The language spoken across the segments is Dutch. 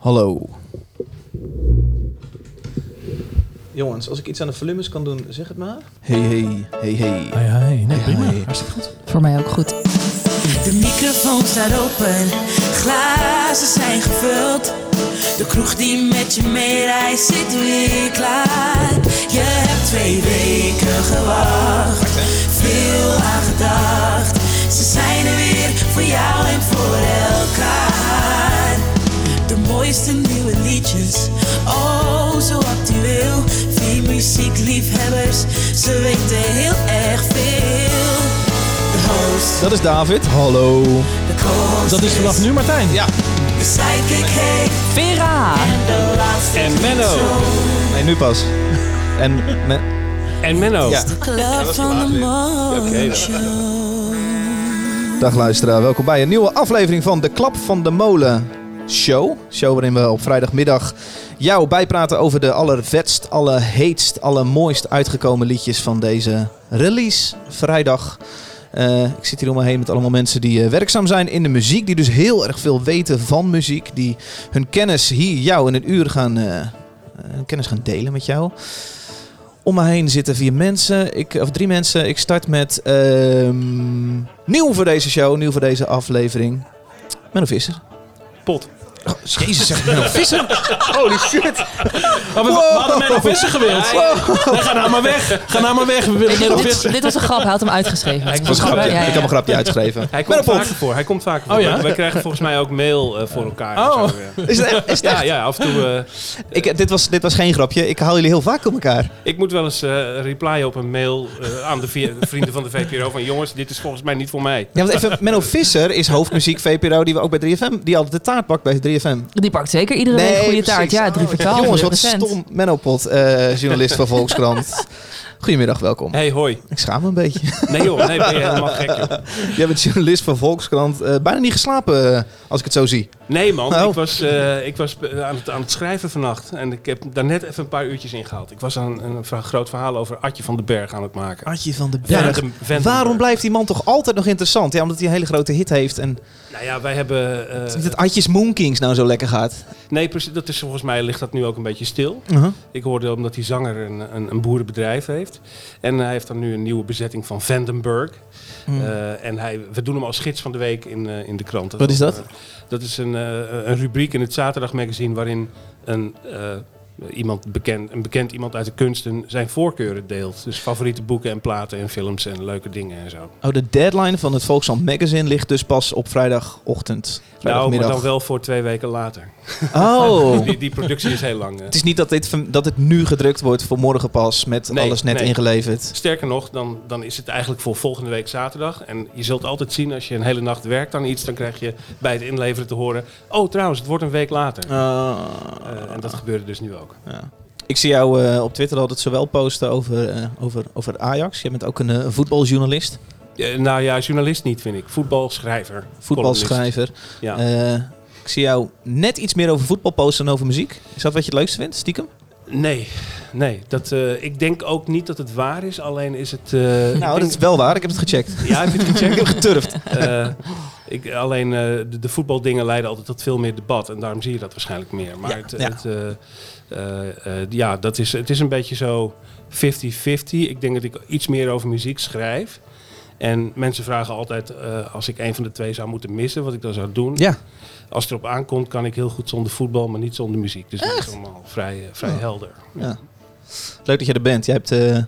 Hallo. Jongens, als ik iets aan de volumes kan doen, zeg het maar. Hey, hey, hey, hey. Hey, hey. Nee, Hey, prima. hey. Hartstikke goed. Voor mij ook goed. De microfoon staat open, glazen zijn gevuld. De kroeg die met je meereist zit weer klaar. Je hebt twee weken gewacht, veel aan gedacht. Ze zijn er weer voor jou en voor elkaar. Mooiste nieuwe liedjes, oh zo actueel. Vier muziekliefhebbers, ze weten heel erg veel. De host. Dat is David. Hallo. Dat is vanaf nu Martijn. Ja. De sidekick heet Vera! de laatste En Menno. Nee, nu pas. En me- En Menno. Ja. De Oké, Motion. Dag luisteraar, welkom bij een nieuwe aflevering van de Klap van de Molen show. Show waarin we op vrijdagmiddag jou bijpraten over de allervetst, allerheetst, allermooist uitgekomen liedjes van deze release vrijdag. Eh, ik zit hier om me heen met allemaal mensen die eh, werkzaam zijn in de muziek, die dus heel erg veel weten van muziek, die hun kennis hier jou in een uur gaan, eh, kennis gaan delen met jou. Om me heen zitten vier mensen, ik, of drie mensen. Ik start met ehm, nieuw voor deze show, nieuw voor deze aflevering. Menno Visser. Pot. Oh, Jezus, zeg Menno Visser. Holy shit. Oh, we, we hadden Menno Visser gewild. Nee, ga nou maar weg. Ga nou maar weg. We willen Menno dit, Visser. dit was een grap, hij had hem uitgeschreven. Hij Dat was een grapje. Ja, ja, ja. Ik heb een grapje uitgeschreven. Hij komt vaker voor. Hij komt vaker voor. Oh ja? We krijgen volgens mij ook mail eh, voor elkaar. Oh. zo, ja. Is het, echt- is het Ja, echt? ja, af en toe. eh, Ik, dit, was, dit was geen grapje. Ik haal jullie heel vaak op elkaar. ik moet wel eens eh replyen op een mail eh, aan de vrienden van de VPRO van jongens, dit is volgens mij niet voor mij. Ja, want even, Menno Visser is hoofdmuziek VPRO die we ook bij 3FM, die altijd de taart pakt bij 3FM. Die pakt zeker iedere week goede taart. precies. Ja, drie voor twaalf. Jongens, wat stom. Menno Pot, eh, journalist van Volkskrant. Goedemiddag, welkom. Hey, hoi. Ik schaam me een beetje. Nee joh, nee, ben je helemaal gek. joh. Jij bent journalist van Volkskrant. Eh, bijna niet geslapen, eh, als ik het zo zie. Nee man, Nou. ik was, eh, ik was aan, het, aan het schrijven vannacht en ik heb daar net even een paar uurtjes in gehaald. Ik was een, een, vrij groot verhaal over Adje van den Berg aan het maken. Adje van de Berg. Waarom blijft die man toch altijd nog interessant? Ja, omdat hij een hele grote hit heeft. En Nou ja, wij hebben... het is niet dat Adjes Moon Kings nou zo lekker gaat. nee, precies, dat is volgens mij ligt dat nu ook een beetje stil. Ik hoorde omdat die zanger een, een, een boerenbedrijf heeft. En hij heeft dan nu een nieuwe bezetting van Vandenberg. Hmm. Eh, en hij, we doen hem als gids van de week in, eh, in de krant. Wat is dat? eh, dat is een, een rubriek in het zaterdagmagazine waarin een, iemand bekend, een bekend iemand uit de kunsten zijn voorkeuren deelt. Dus favoriete boeken en platen en films en leuke dingen en zo. Oh, de deadline van het Volkskrant Magazine ligt dus pas op vrijdagochtend. Nou, maar Vrijdagmiddag. dan wel voor twee weken later. Oh. Die, die productie is heel lang. Het is niet dat, dit, dat het nu gedrukt wordt voor morgen pas met Nee, alles net nee. ingeleverd. Sterker nog, dan, dan is het eigenlijk voor volgende week zaterdag. En je zult altijd zien, als je een hele nacht werkt aan iets, dan krijg je bij het inleveren te horen. Oh, trouwens, het wordt een week later. Ah. Eh, en dat gebeurde dus nu ook. Ja. Ik zie jou eh, op Twitter altijd zowel posten over, eh, over, over Ajax. Je bent ook een eh, voetbaljournalist, nou ja, journalist niet, vind ik. Voetbalschrijver. voetbalschrijver. Ja. Ik zie jou net iets meer over voetbal posten dan over muziek. Is dat wat je het leukste vindt, stiekem? Nee, nee. Dat, ik denk ook niet dat het waar is. Alleen is het... ik Nou, denk- dat is wel waar. Ik heb het gecheckt. Ja, heb je het ik gecheckt? heb geturfd. Ik, alleen de, de voetbaldingen leiden altijd tot veel meer debat. En daarom zie je dat waarschijnlijk meer. Maar Ja, het, ja. het, ja, dat is, het is een beetje zo 50-50. Ik denk dat ik iets meer over muziek schrijf. En mensen vragen altijd eh, als ik een van de twee zou moeten missen, wat ik dan zou doen. Ja. Als het erop aankomt, kan ik heel goed zonder voetbal, maar niet zonder muziek. Dus dat is allemaal vrij, eh, vrij Oh. helder. Ja. Leuk dat je er bent. Jij hebt eh, eh,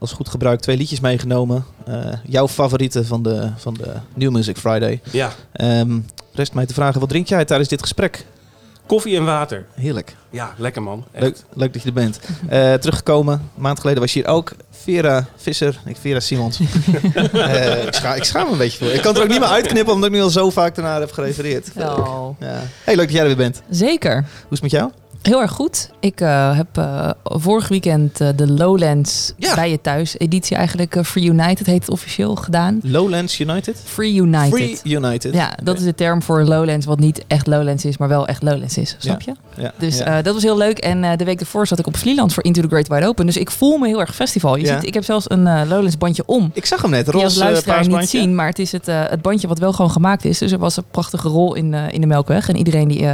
als goed gebruik twee liedjes meegenomen. Eh, jouw favorieten van de, van de New Music Friday. Ja, Ehm, rest mij te vragen, wat drink jij tijdens dit gesprek? Koffie en water. Heerlijk. Ja, lekker man. Echt. Leuk, leuk dat je er bent. Eh, teruggekomen, een maand geleden was je hier ook. Vera Visser, ik Vera Simons. Eh, ik, scha ik schaam me een beetje voor. Ik kan het er ook niet meer uitknippen, omdat ik nu al zo vaak daarnaar heb gerefereerd. Oh. Ja. Hey, leuk dat jij er weer bent. Zeker. Hoe is het met jou? Heel erg goed. Ik eh, heb eh, vorig weekend eh, de Lowlands Ja. bij je thuis editie eigenlijk Free United heet het officieel gedaan. Lowlands United? Free United. Free United. Ja, dat is de term voor Lowlands, wat niet echt Lowlands is, maar wel echt Lowlands is. Snap je? Ja, Dus ja. dat was heel leuk. En de week ervoor zat ik op Vlieland voor Into the Great Wide Open. Dus ik voel me heel erg festival. Je ziet, ik heb zelfs een Lowlands bandje om. ik zag hem net, Die als roze luisteraar niet zien, maar het is het, het bandje wat wel gewoon gemaakt is. Dus er was een prachtige rol in, in de Melkweg. En iedereen die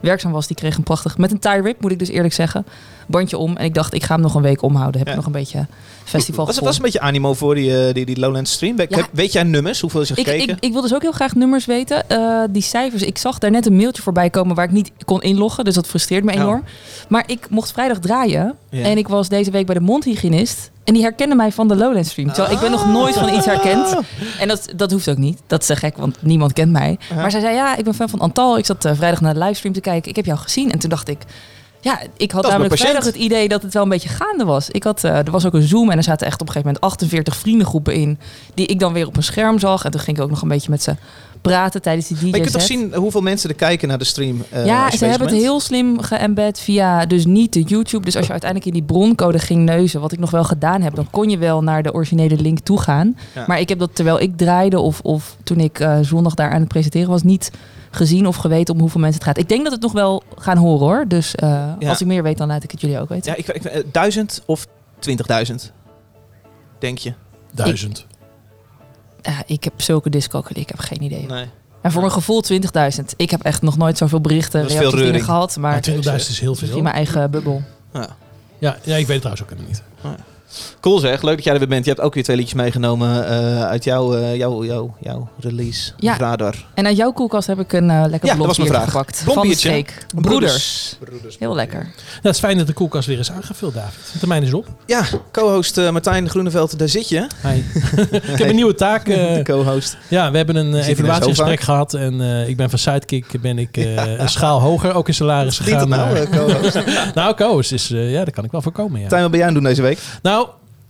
werkzaam was, die kreeg een prachtig, met een tie rip moet ik dus eerlijk zeggen, bandje om. En ik dacht, ik ga hem nog een week omhouden. Heb Ja. ik nog een beetje festival Was, was een beetje animo voor die, eh, die, die Lowlands stream. Ja. heb- Weet jij nummers? Hoeveel is ik, gekeken? ik, ik wil dus ook heel graag nummers weten. Eh, die cijfers. Ik zag daar net een mailtje voorbij komen waar ik niet kon inloggen. Dus dat frustreert me enorm. Maar ik mocht vrijdag draaien. En ik was deze week bij de mondhygiënist. En die herkende mij van de Lowland stream. Terwijl ik ben nog nooit van iets herkend. En dat, dat hoeft ook niet. Dat is te gek, want niemand kent mij. Maar zij zei, ja, ik ben fan van Antal. Ik zat eh, vrijdag naar de livestream te kijken. Ik heb jou gezien. En toen dacht ik... Ja, ik had namelijk vrijdag het idee dat het wel een beetje gaande was. Ik had, eh, er was ook een Zoom en er zaten echt op een gegeven moment 48 vriendengroepen in. Die ik dan weer op een scherm zag. En toen ging ik ook nog een beetje met ze praten tijdens die DJ Maar je kunt toch zien hoeveel mensen er kijken naar de stream? eh, ja, ze hebben het heel slim geëmbed via dus niet de YouTube. Dus als je uiteindelijk in die broncode ging neuzen, wat ik nog wel gedaan heb, dan kon je wel naar de originele link toe gaan. Ja. Maar ik heb dat terwijl ik draaide of, of toen ik eh, zondag daar aan het presenteren was, niet gezien of geweten om hoeveel mensen het gaat. Ik denk dat het nog wel gaan horen hoor. Dus eh, Ja. als ik meer weet, dan laat ik het jullie ook weten. Ja, ik, ik, duizend of 20.000? Denk je? Duizend. Ja, ik heb zulke dyscalculie, ik heb geen idee. Nee. En voor mijn gevoel 20.000. Ik heb echt nog nooit zoveel berichten, reacties, gehad. Maar Maar 20.000 is heel veel. mijn eigen bubbel. Ja. Ja, ja, ik weet het trouwens ook helemaal niet. Cool zeg, leuk dat jij er weer bent. Je hebt ook weer twee liedjes meegenomen eh, uit jouw, eh, jouw, jouw, jouw release. Ja. Radar. En uit jouw koelkast heb ik een eh, lekker Ja, dat blond was mijn biertje vraag. gepakt. Blond van de biertje. Broeders. Heel lekker. Nou, het is fijn dat de koelkast weer is aangevuld, David. De termijn is op. Ja, co-host eh, Martijn Groeneveld, daar zit je. Hi. ik heb een nieuwe taak. eh, de co-host. ja, we hebben een evaluatiegesprek gehad. En eh, ik ben van Sidekick ben ik eh, een schaal hoger, ook in salaris gegaan. nou, naar- co-host? nou, co-host is, eh, ja, daar kan ik wel voor komen. Ja. Martijn, wat ben jij aan het doen deze week? Nou,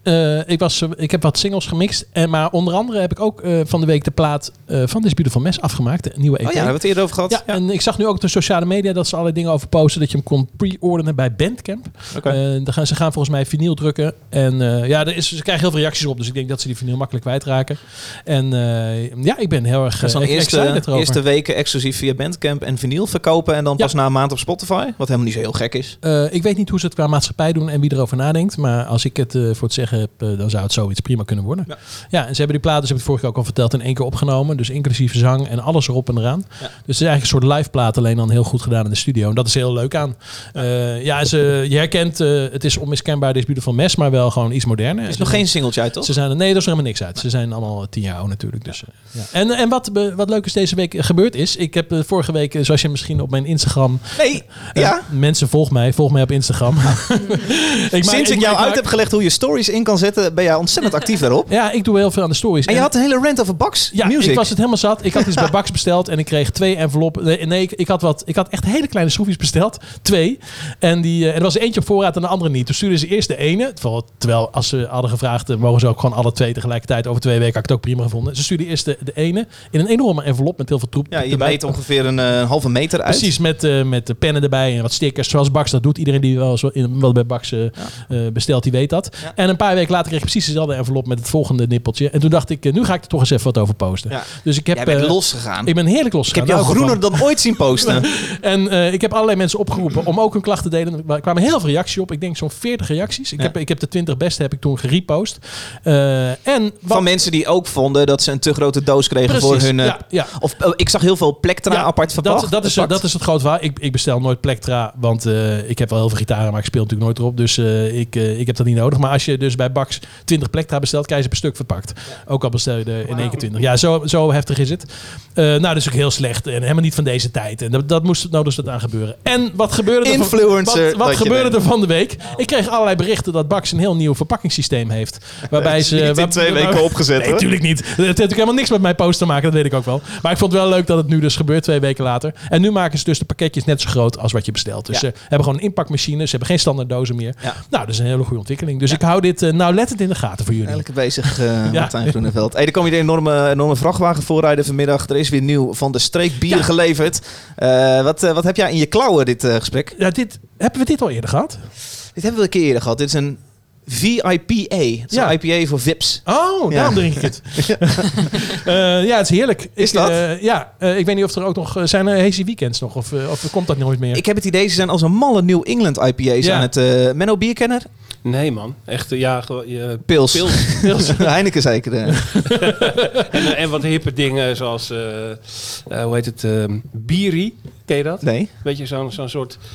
eh, ik, was, ik heb wat singles gemixt. En, maar onder andere heb ik ook eh, van de week de plaat eh, van This Beautiful Mess afgemaakt. De nieuwe EP. Oh ja, daar hebben we het eerder over gehad. Ja, en ik zag nu ook op de sociale media dat ze allerlei dingen over posten. Dat je hem kon pre-orderen bij Bandcamp. Dan gaan, ze gaan volgens mij vinyl drukken. En ja, er is, ze krijgen heel veel reacties op. Dus ik denk dat ze die vinyl makkelijk kwijtraken. En ja, ik ben heel erg is dan uh, eerste, eerste weken exclusief via Bandcamp en vinyl verkopen. En dan Ja. pas na een maand op Spotify. Wat helemaal niet zo heel gek is. Ik weet niet hoe ze het qua maatschappij doen en wie erover nadenkt. Maar als ik het voor het zeggen heb, eh, dan zou het zoiets prima kunnen worden. Ja. Ja, en ze hebben die platen, ze hebben het vorige keer ook al verteld, in één keer opgenomen. Dus inclusief zang en alles erop en eraan. Ja. Dus het is eigenlijk een soort live plaat, alleen dan heel goed gedaan in de studio. En dat is heel leuk aan. Ja, ja ze, je herkent, eh, het is onmiskenbaar This Beautiful Mess, maar wel gewoon iets moderner. Er is nog geen singeltje uit, toch? Ze zijn, nee, er is nog helemaal niks uit. Ze zijn allemaal tien jaar oud natuurlijk. Dus, eh, ja. En, en wat, wat leuk is deze week gebeurd is, ik heb eh, vorige week, eh, zoals je misschien op mijn Instagram Nee, eh, ja. mensen, volg mij. Volg mij op Instagram. ik maak- Sinds ik jou maak- uit heb gelegd hoe je stories in kan zetten, ben jij ontzettend actief daarop. Ja, ik doe heel veel aan de stories. En je had een hele rant over Bax ja, Music. ik was het helemaal zat. Ik had iets bij Bax besteld en ik kreeg twee enveloppen. Nee, nee ik, ik had wat. Ik had echt hele kleine schroefjes besteld. Twee. En die, eh, er was eentje op voorraad en de andere niet. Toen stuurden ze eerst de ene. Terwijl, terwijl als ze hadden gevraagd, eh, mogen ze ook gewoon alle twee tegelijkertijd. Over twee weken had ik het ook prima gevonden. Ze stuurden eerst de, de ene in een enorme envelop met heel veel troep. ja, je erbij. meet ongeveer een eh, halve meter uit. Precies, met, eh, met de pennen erbij en wat stickers. Zoals Bax dat doet. Iedereen die wel, eens in, wel bij Bax bestelt, die weet dat. Ja. En een paar weken later kreeg ik precies dezelfde envelop met het volgende nippeltje. En toen dacht ik, eh, nu ga ik er toch eens even wat over posten. Ja. Dus ik heb... Jij bent eh, losgegaan. ik ben heerlijk Ik losgegaan. heb jou Nou, groener dan ooit zien posten. En eh, ik heb allerlei mensen opgeroepen om ook hun klachten te delen. Er kwamen heel veel reacties op. Ik denk zo'n 40 reacties. Ik, Ja. heb, ik heb de 20 beste heb ik toen gerepost. Eh, en wat, Van mensen die ook vonden dat ze een te grote doos kregen Precies, voor hun... ja, ja. Of eh, ik zag heel veel plektra Ja, apart verpakt. Dat, dat, is, dat is het grote verhaal. Ik, ik bestel nooit plektra, want eh, ik heb wel heel veel gitaren, maar ik speel natuurlijk nooit erop. Dus eh, ik, ik heb dat niet nodig. Maar als je dus bij Bax 20 plektra krijg je ze per stuk verpakt. Ook al bestel je er in één keer 20. Ja, zo, zo heftig is het. Eh, nou, dat is ook heel slecht en helemaal niet van deze tijd. En dat, dat moest nou dus dat aan gebeuren. En wat gebeurde er? van- Influencer Wat, wat gebeurde er van de week? Ik kreeg allerlei berichten dat Bax een heel nieuw verpakkingssysteem heeft. Waarbij ze... Niet in twee waar- weken opgezet, Nee, natuurlijk niet. Het heeft natuurlijk helemaal niks met mijn post te maken, dat weet ik ook wel. Maar ik vond het wel leuk dat het nu dus gebeurt, twee weken later. En nu maken ze dus de pakketjes net zo groot als wat je bestelt. Dus Ja. ze hebben gewoon een inpakmachine, ze hebben geen standaard dozen meer. Ja. Nou, dat is een hele goede ontwikkeling. Dus ik hou dit uh, nauwlettend in de gaten voor jullie. Lekker bezig, eh Martijn Groeneveld. Hey, er kwam hier een enorme, enorme vrachtwagen voorrijden vanmiddag. Er is weer nieuw van de streek bier Ja. geleverd. Eh, wat, eh, wat heb jij in je klauwen, dit gesprek? Ja, dit, Hebben we dit al eerder gehad? Dit hebben we een keer eerder gehad. Dit is een VIPA. Het Ja. een IPA voor VIPs. Oh, Ja. daarom drink ik het. Eh, ja, het is heerlijk. Is ik, dat? ja, ik weet niet of er ook nog... zijn er hazy weekends nog? Of, of komt dat nooit meer? Ik heb het idee, ze zijn als een malle New England IPA's Ja. aan het... Menno Bierkenner? Nee man, echt, eh, ja, je- Pils. Pils. Heineken zeker. eh. en, en wat hippe dingen zoals, eh, eh, hoe heet het, ehm biri, ken je dat? Nee. Weet je, zo'n zo'n soort eh,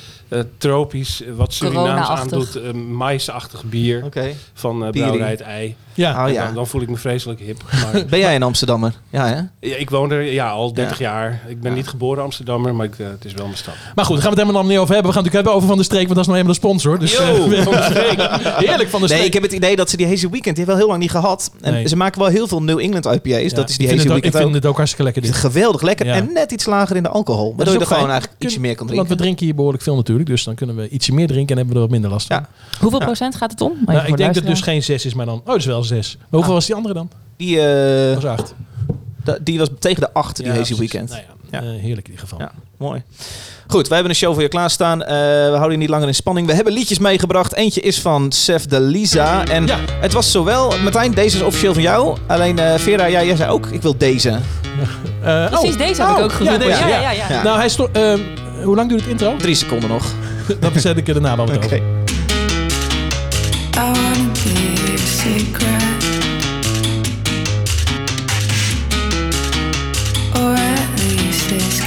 tropisch, eh, wat Surinaams aandoet, eh, maisachtig bier van eh Biri. Brouwerij het Ei. ja. Oh ja. dan, dan voel ik me vreselijk hip. Maar, Ben jij een Amsterdammer? Ja, hè? ja, ik woon er ja, al 30 jaar. Ik ben niet geboren Amsterdammer, maar ik, eh, het is wel mijn stad. Maar goed, daar gaan we het helemaal niet over hebben. We gaan het natuurlijk hebben over Van de Streek, want dat is nou eenmaal de sponsor. Dus, Yo, eh, Van de Streek. heerlijk Van de Streek. Nee, ik heb het idee dat ze die Hazy Weekend, die hebben we al heel lang niet gehad. En Nee. ze maken wel heel veel New England IPA's. Ja, dat is die Hazy ook, Weekend Ik vind ook. het ook hartstikke lekker dit. is geweldig lekker Ja. en net iets lager in de alcohol. Waardoor je er gewoon eigenlijk ietsje meer kan Want we drinken. drinken hier behoorlijk veel natuurlijk. Dus dan kunnen we ietsje meer drinken en hebben we er wat minder last van. Ja. Hoeveel Ja. procent gaat het om? Nou, ik de denk dat het dus geen 6 is, maar dan... Oh, dat is wel 6. Maar hoeveel Ah. was die andere dan? Die, eh, Dat was 8. da- die was tegen de 8, die Hazy Weekend. Nou ja, Ja. eh, heerlijk in ieder geval. Ja. Mooi. Goed, wij hebben een show voor je klaarstaan. Eh, we houden je niet langer in spanning. We hebben liedjes meegebracht. Eentje is van Sef de Lisa. En Ja. het was zowel... Martijn, deze is officieel van jou. Alleen eh, Vera, ja, jij zei ook, ik wil deze. Eh, Precies, oh. deze heb ik Oh, ook geroepen. Ja, Ja, ja. ja, ja. Ja. Nou, hij stond... ehm, hoe lang duurt het intro? Drie seconden nog. Dat zet ik er daarna wel wat Oké. over. I wanna be a secret, or at least its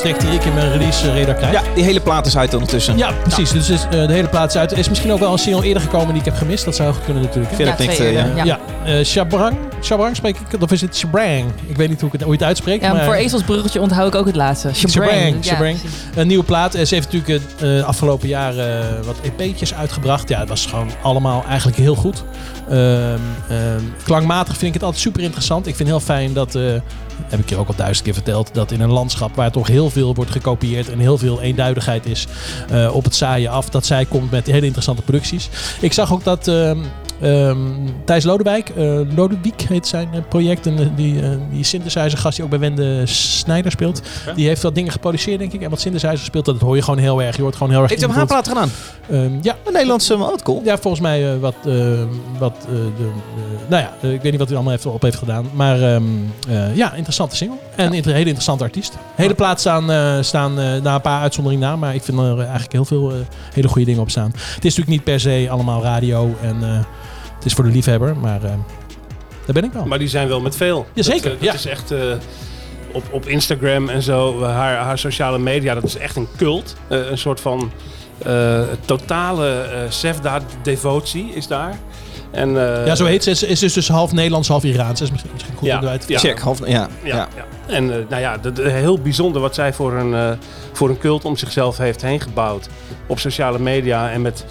de die ik in mijn release radar krijg. Ja, die hele plaat is uit ondertussen. Ja, precies. Dus is, eh, de hele plaats is uit. Er is misschien ook wel een single eerder gekomen die ik heb gemist. Dat zou goed kunnen natuurlijk. Verder Ja, eh, eerder, ja. Ja, eh Shabrang. Shabrang spreek ik het? Of is het Shabrang? Ik weet niet hoe, ik het, hoe je het uitspreekt. Ja, maar voor ezelsbruggetje onthoud ik ook het laatste. Shabrang, Shabrang. Shabrang. Ja, precies. Een nieuwe plaat. Ze heeft natuurlijk uh, afgelopen jaar eh, wat EP'tjes uitgebracht. Ja, het was gewoon allemaal eigenlijk heel goed. Ehm, ehm, klankmatig vind ik het altijd super interessant. Ik vind heel fijn dat, eh, heb ik je ook al duizend keer verteld, dat in een landschap waar toch heel veel wordt gekopieerd en heel veel eenduidigheid is eh, op het zaaien af, dat zij komt met hele interessante producties. Ik zag ook dat ehm, ehm, Thijs Lodewijk, eh Lodewijk heet zijn eh, project, en, eh, die, eh, die synthesizer gast die ook bij Wende Snijder speelt, die heeft wat dingen geproduceerd denk ik en wat synthesizer speelt, dat hoor je gewoon heel erg. Je hoort gewoon heel erg Heeft hij een invloed. haarplaat gedaan? Ehm, ja, Een Nederlandse, cool. ja, volgens mij wat, eh, wat de, nou ja, ik weet niet wat hij allemaal heeft, op heeft gedaan. Maar ehm, ja, interessante single. En een hele interessante artiest. Hele plaat staan, staan na een paar uitzonderingen na. Maar ik vind er eigenlijk heel veel hele goede dingen op staan. Het is natuurlijk niet per se allemaal radio. En het is voor de liefhebber. Maar eh, daar ben ik wel. Maar die zijn wel met veel. Jazeker, Dat, eh, dat ja. is echt eh, op, op Instagram en zo, eh, haar, haar sociale media, dat is echt een cult. Eh, een soort van eh, totale eh Sefda-devotie is daar. En, eh, ja, zo heet ze. Ze is dus, dus half Nederlands, half Iraans. Dat is misschien, misschien goed Ja, om eruit te ja. Check, half, ja. Ja, ja. ja. En eh, nou ja, dat, eh, heel bijzonder wat zij voor een, eh, voor een cult om zichzelf heeft heen gebouwd. Op sociale media en met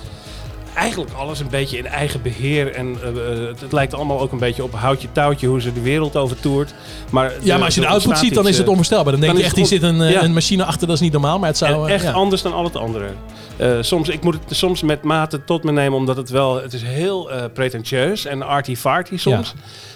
eigenlijk alles een beetje in eigen beheer. En eh, eh, het, het lijkt allemaal ook een beetje op houtje touwtje hoe ze de wereld overtoert. Maar Ja, maar als je de output ziet, dan is het onvoorstelbaar. Dan denk dan je echt, die het zit een, eh, ja. een machine achter, dat is niet normaal. Maar het zou... En eh, echt ja. anders dan al het andere. Eh, soms, ik moet het soms met mate tot me nemen, omdat het wel, het is heel eh pretentieus en arty-farty soms.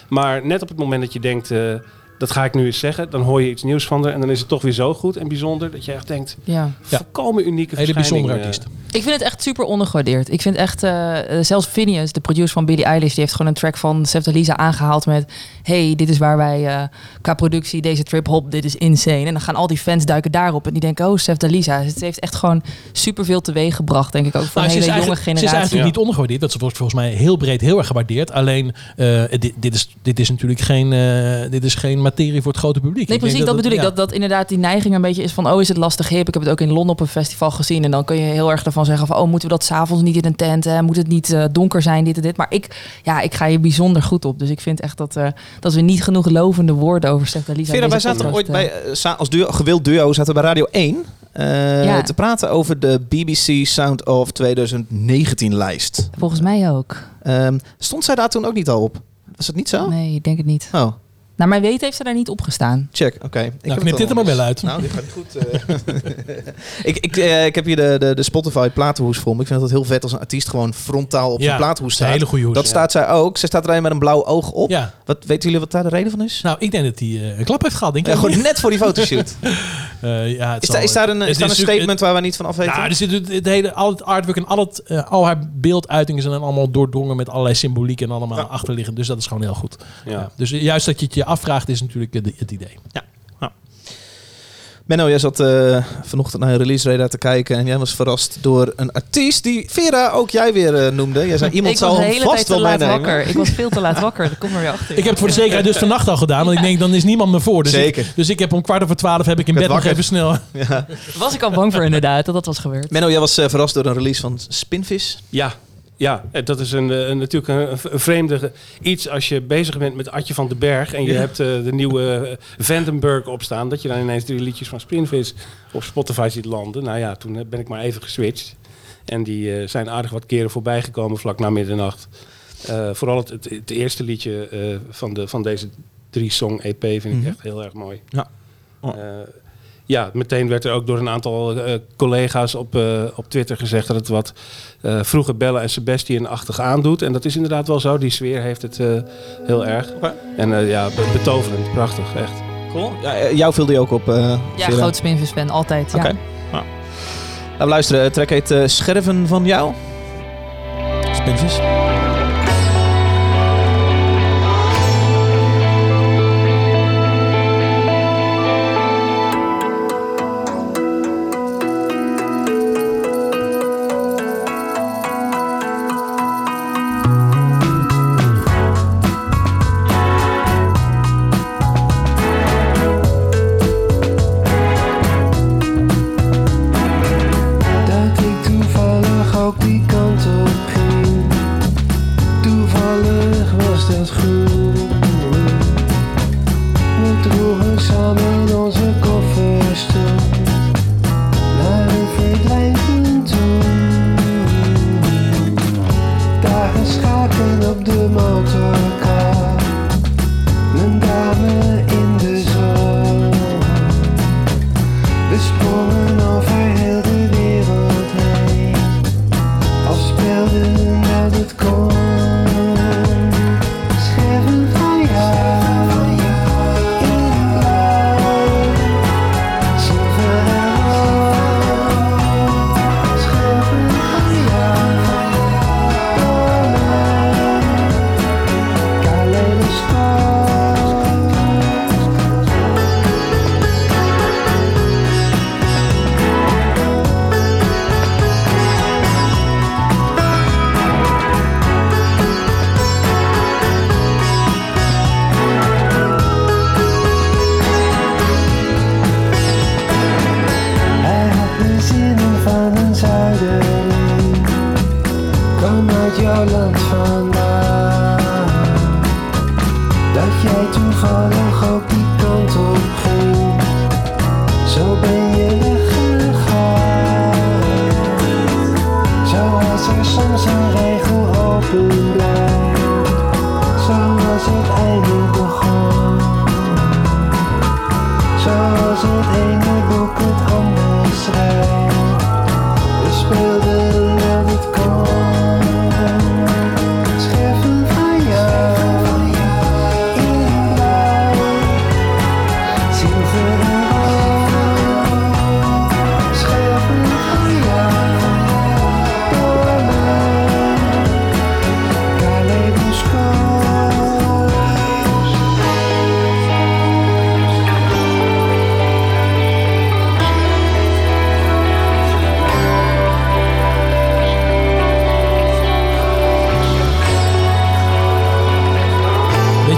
Maar net op het moment dat je denkt, eh, dat ga ik nu eens zeggen, dan hoor je iets nieuws van haar en dan is het toch weer zo goed en bijzonder dat je echt denkt, Ja. Volkomen unieke Hele bijzondere eh. artiest. Ik vind het echt super ondergewaardeerd. Ik vind echt, eh, eh, zelfs Phineas, de producer van Billie Eilish, die heeft gewoon een track van Sefta Lisa aangehaald met: Hey, dit is waar wij eh, qua productie deze trip hop, dit is insane. En dan gaan al die fans duiken daarop en die denken: Oh, Sefta Lisa. Het heeft echt gewoon superveel teweeg gebracht, denk ik ook voor Nou, een hele jonge eigenlijk, ze is generatie. eigenlijk Ja. niet ondergewaardeerd. Dat wordt volgens mij heel breed heel erg gewaardeerd. Alleen, eh, dit, dit, is, dit is natuurlijk geen, eh, dit is geen materie voor het grote publiek. Nee, Ik precies, dat, bedoel ik. ja. Dat, dat inderdaad die neiging een beetje is van... oh, is het lastig hip? Ik heb het ook in Londen op een festival gezien. En dan kun je heel erg ervan zeggen van... oh, moeten we dat s'avonds niet in een tent? Hè? Moet het niet eh, donker zijn, dit en dit? Maar ik, ja, ik ga hier bijzonder goed op. Dus ik vind echt dat, eh, dat we niet genoeg lovende woorden over Stefan Lisa... Vera, wij zaten ooit bij, eh, als duo, gewild duo zaten we bij Radio 1 eh, Ja. te praten over de BBC Sound of 2019 lijst. Volgens mij ook. Ehm, stond zij daar toen ook niet al op? Was het niet zo? Nee, ik denk het niet. Oh, Naar mijn weten heeft ze daar niet op gestaan. check. Oké. Ik heb Nou, knip dit er maar wel uit. Nou, dit gaat goed. eh. ik, ik, eh, ik heb hier de, de, de Spotify platenhoes voor me. Ik vind het heel vet als een artiest gewoon frontaal op zijn Ja, platenhoes dat is een staat. hele goede hoes. Dat ja. staat zij ook. Ze staat er alleen met een blauw oog op. Ja. Wat, weten jullie wat daar de reden van is? Nou, ik denk dat hij eh, een klap heeft gehad. Denk Ja, ik. gewoon net voor die fotoshoot. Eh, ja, het Is, zal- daar, is daar een, is daar een statement waar we niet van af weten? Nou, er zit het, het hele, al het artwork en al, het, al haar beelduitingen zijn dan allemaal doordrongen met allerlei symboliek en allemaal Ja. achterliggend. Dus dat is gewoon heel goed. Ja. Ja. Dus juist dat je het je afvraagt is natuurlijk het, het idee. Menno, jij zat eh, vanochtend naar een release radar te kijken en jij was verrast door een artiest die Vera ook jij weer eh, noemde. Jij zei iemand ik zal hem hele vast wel laat meenemen. wakker. Ik was veel te laat wakker. Dat komt er weer achter. Ik heb het voor de zekerheid dus vannacht al gedaan. Want ik denk, dan is niemand me voor. Dus Zeker. Ik, dus ik heb om kwart over twaalf heb ik in bed nog even snel... Ja. Was ik al bang voor inderdaad, dat dat was gebeurd. Menno, jij was eh, verrast door een release van Spinvis. Ja, ja, eh, dat is een, eh, een, natuurlijk een, een vreemde iets als je bezig bent met Adje van den Berg en je Ja. hebt eh, de nieuwe Vandenberg opstaan, dat je dan ineens drie liedjes van Spinvis op Spotify ziet landen. Nou ja, toen ben ik maar even geswitcht. En die zijn aardig wat keren voorbij gekomen vlak na middernacht. Vooral het, het, het eerste liedje van, de, van deze drie song EP vind ik Mhm. echt heel erg mooi. Ja. Oh. Ja, meteen werd er ook door een aantal eh, collega's op, eh, op Twitter gezegd dat het wat eh vroege Bella en Sebastian-achtig aandoet. En dat is inderdaad wel zo. Die sfeer heeft het eh, heel erg. En eh, ja, be- betoverend. Prachtig, echt. Cool. Ja, jou viel die ook op. eh Ja, groot Spinvis fan, altijd. Ja. Oké. Laten we luisteren. Het track heet eh, Scherven van jou. Spinvis.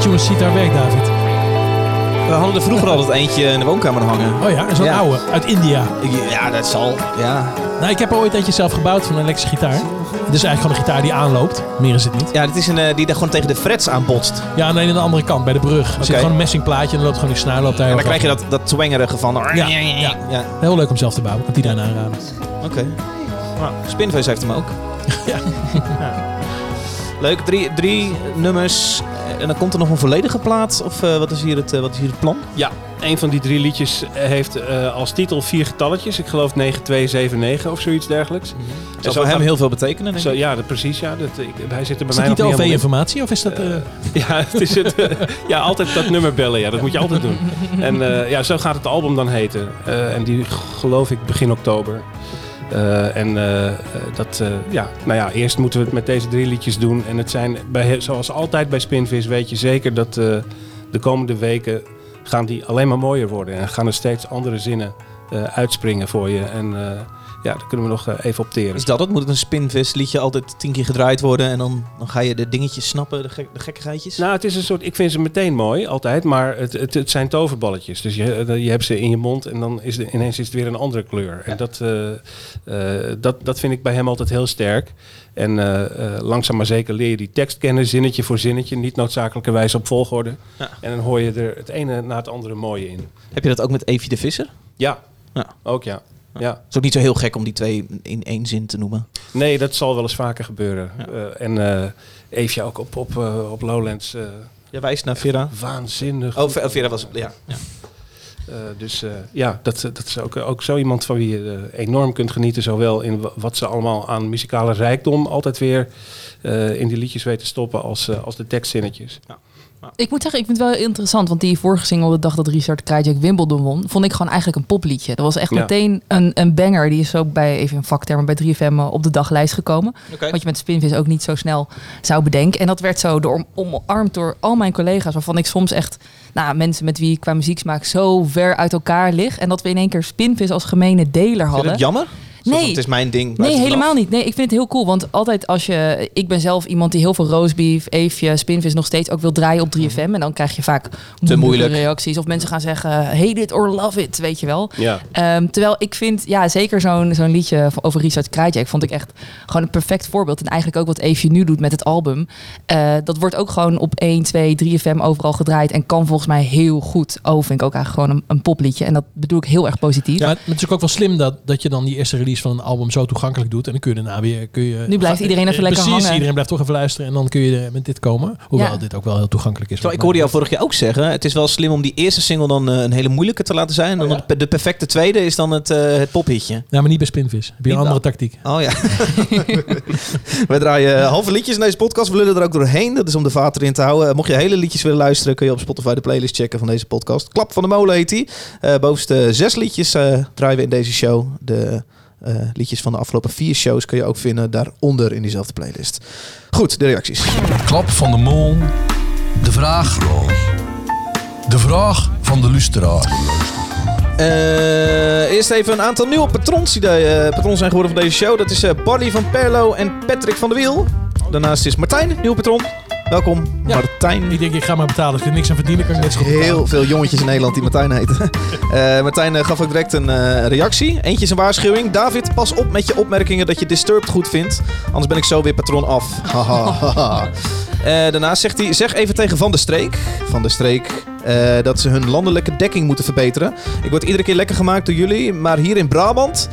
Je een sitar werkt, David? We hadden er vroeger altijd eentje in de woonkamer hangen. Oh ja, zo'n Ja. oude uit India. Ik- Ja, dat zal. Ja, Nou, ik heb er ooit eentje zelf gebouwd van een elektrische gitaar. Het is eigenlijk gewoon een gitaar die aanloopt. Meer is het niet. ja dit is een eh, die daar gewoon tegen de frets aanbotst. Ja, en aan de andere kant, bij de brug. Er zit Oké. gewoon een messingplaatje en dan loopt gewoon die snaar loopt daar En heel dan krijg je dat, dat twangerige van... Ja, ja. ja. Heel leuk om zelf te bouwen. Kan die daarna aanraden. Oké. Nou, Spinface heeft hem ook. Ja. Leuk, drie, drie nummers. En dan komt er nog een volledige plaat? Of eh, wat, is hier het, eh, wat is hier het plan? Ja, een van die drie liedjes heeft eh, als titel vier getalletjes. Ik geloof 9279 of zoiets dergelijks. Dat En zal zo voor hem heel veel betekenen, denk Zo, ik. ja, dat, precies. Ja, dat, ik, hij zit er bij Is mij niet niet helemaal in. OV-informatie of is dat... Ja, het is het, ja, altijd dat nummer bellen. Ja, dat moet je altijd doen. En ja, zo gaat het album dan heten. En die geloof ik begin oktober. Eh, en eh, eh, dat, ja, nou ja, eerst moeten we het met deze drie liedjes doen. En het zijn, bij, zoals altijd bij Spinvis, weet je zeker dat de komende weken gaan die alleen maar mooier worden. En gaan er steeds andere zinnen uitspringen voor je. En ja, daar kunnen we nog eh, even op teren. Is dat het? Moet het een Spinvis liedje altijd tien keer gedraaid worden en dan, dan ga je de dingetjes snappen, de, gek, de gekkigheidjes? Nou, het is een soort. Ik vind ze meteen mooi, altijd. Maar het, het, het zijn toverballetjes. Dus je, eh, je hebt ze in je mond en dan is de, ineens is het weer een andere kleur. En dat, eh, dat, dat vind ik bij hem altijd heel sterk. En langzaam maar zeker leer je die tekst kennen, zinnetje voor zinnetje. Niet noodzakelijkerwijs op volgorde. Ja. En dan hoor je er het ene na het andere mooie in. Heb je dat ook met Evie de Visser? Ja, Ja. ook ja. Ja. Het is ook niet zo heel gek om die twee in één zin te noemen. Nee, dat zal wel eens vaker gebeuren. Ja. Eh, en eh Eefje ook op, op, eh, op Lowlands. Je wijst naar Vera. waanzinnig. Oh, Ve- Vera was... Ja. ja. Dus ja, dat, dat is ook, ook zo iemand van wie je enorm kunt genieten. Zowel in wa- wat ze allemaal aan muzikale rijkdom altijd weer in die liedjes weten stoppen als, als de tekstzinnetjes. Ik moet zeggen, ik vind het wel interessant. Want die vorige single, de dag dat Richard Krajcek Wimbledon won, vond ik gewoon eigenlijk een popliedje. Dat was echt Ja. meteen een, een banger. Die is ook bij, even een vaktermen, bij 3FM eh, op de daglijst gekomen. Wat je met Spinvis ook niet zo snel zou bedenken. En dat werd zo door, omarmd door al mijn collega's. Waarvan ik soms echt nou, mensen met wie ik qua muzieksmaak zo ver uit elkaar lig. En dat we in één keer Spinvis als gemene deler hadden. het jammer? Zo Nee. van, Het is mijn ding. Nee, helemaal niet. Nee, ik vind het heel cool. Want altijd als je... Ik ben zelf iemand die heel veel roastbeef, Eefje, Spinvis nog steeds ook wil draaien op 3FM. En dan krijg je vaak moeilijke Mhm. moeilijk. reacties. Of mensen gaan zeggen, hate it or love it, weet je wel. Ja, Ehm, terwijl ik vind, ja, zeker zo'n zo'n liedje over Richard Krajcek vond ik echt gewoon een perfect voorbeeld. En eigenlijk ook wat Eefje nu doet met het album. Eh, dat wordt ook gewoon op 1, 2, 3FM overal gedraaid. En kan volgens mij heel goed. Oh, vind ik ook eigenlijk gewoon een, een popliedje. En dat bedoel ik heel erg positief. Ja, maar het is ook wel slim dat, dat je dan die eerste release van een album zo toegankelijk doet. En dan kun je daarna weer... Kun je, Nu blijft iedereen even Eh, lekker Precies, hangen. iedereen blijft toch even luisteren. En dan kun je er met dit komen. Hoewel Ja. dit ook wel heel toegankelijk is. Zo, ik hoorde jou vorig jaar ook zeggen, het is wel slim om die eerste single dan eh, een hele moeilijke te laten zijn. En dan Oh ja? het- de perfecte tweede is dan het, eh het pophitje. Ja, maar niet bij Spinvis. Heb je een andere tactiek. Oh ja. Wij draaien halve liedjes in deze podcast. We lullen er ook doorheen. Dat is om de vater in te houden. Mocht je hele liedjes willen luisteren, kun je op Spotify de playlist checken van deze podcast. Klap van de molen heet die. Eh bovenste zes liedjes eh, draaien we in deze show. De eh, liedjes van de afgelopen vier shows kun je ook vinden daaronder in diezelfde playlist. Goed, de reacties. Klap van de mol. De vraag. De vraag van de luisteraar. Eh, eerst even een aantal nieuwe patrons die de, patrons zijn geworden van deze show. Dat is eh Barley van Perlo en Patrick van der Wiel. Daarnaast is Martijn, nieuwe patron. Welkom, Ja. Martijn. Ik denk, ik ga maar betalen. Als ik er niks aan verdienen, kan ik net zo goed betalen. Heel veel jongetjes in Nederland die Martijn heten. Eh, Martijn eh, gaf ook direct een eh, reactie. Eentje is een waarschuwing. David, pas op met je opmerkingen dat je Disturbed goed vindt. Anders ben ik zo weer patron af. Haha, daarnaast zegt hij, zeg even tegen Van der Streek, Van der Streek dat ze hun landelijke dekking moeten verbeteren. Ik word iedere keer lekker gemaakt door jullie, maar hier in Brabant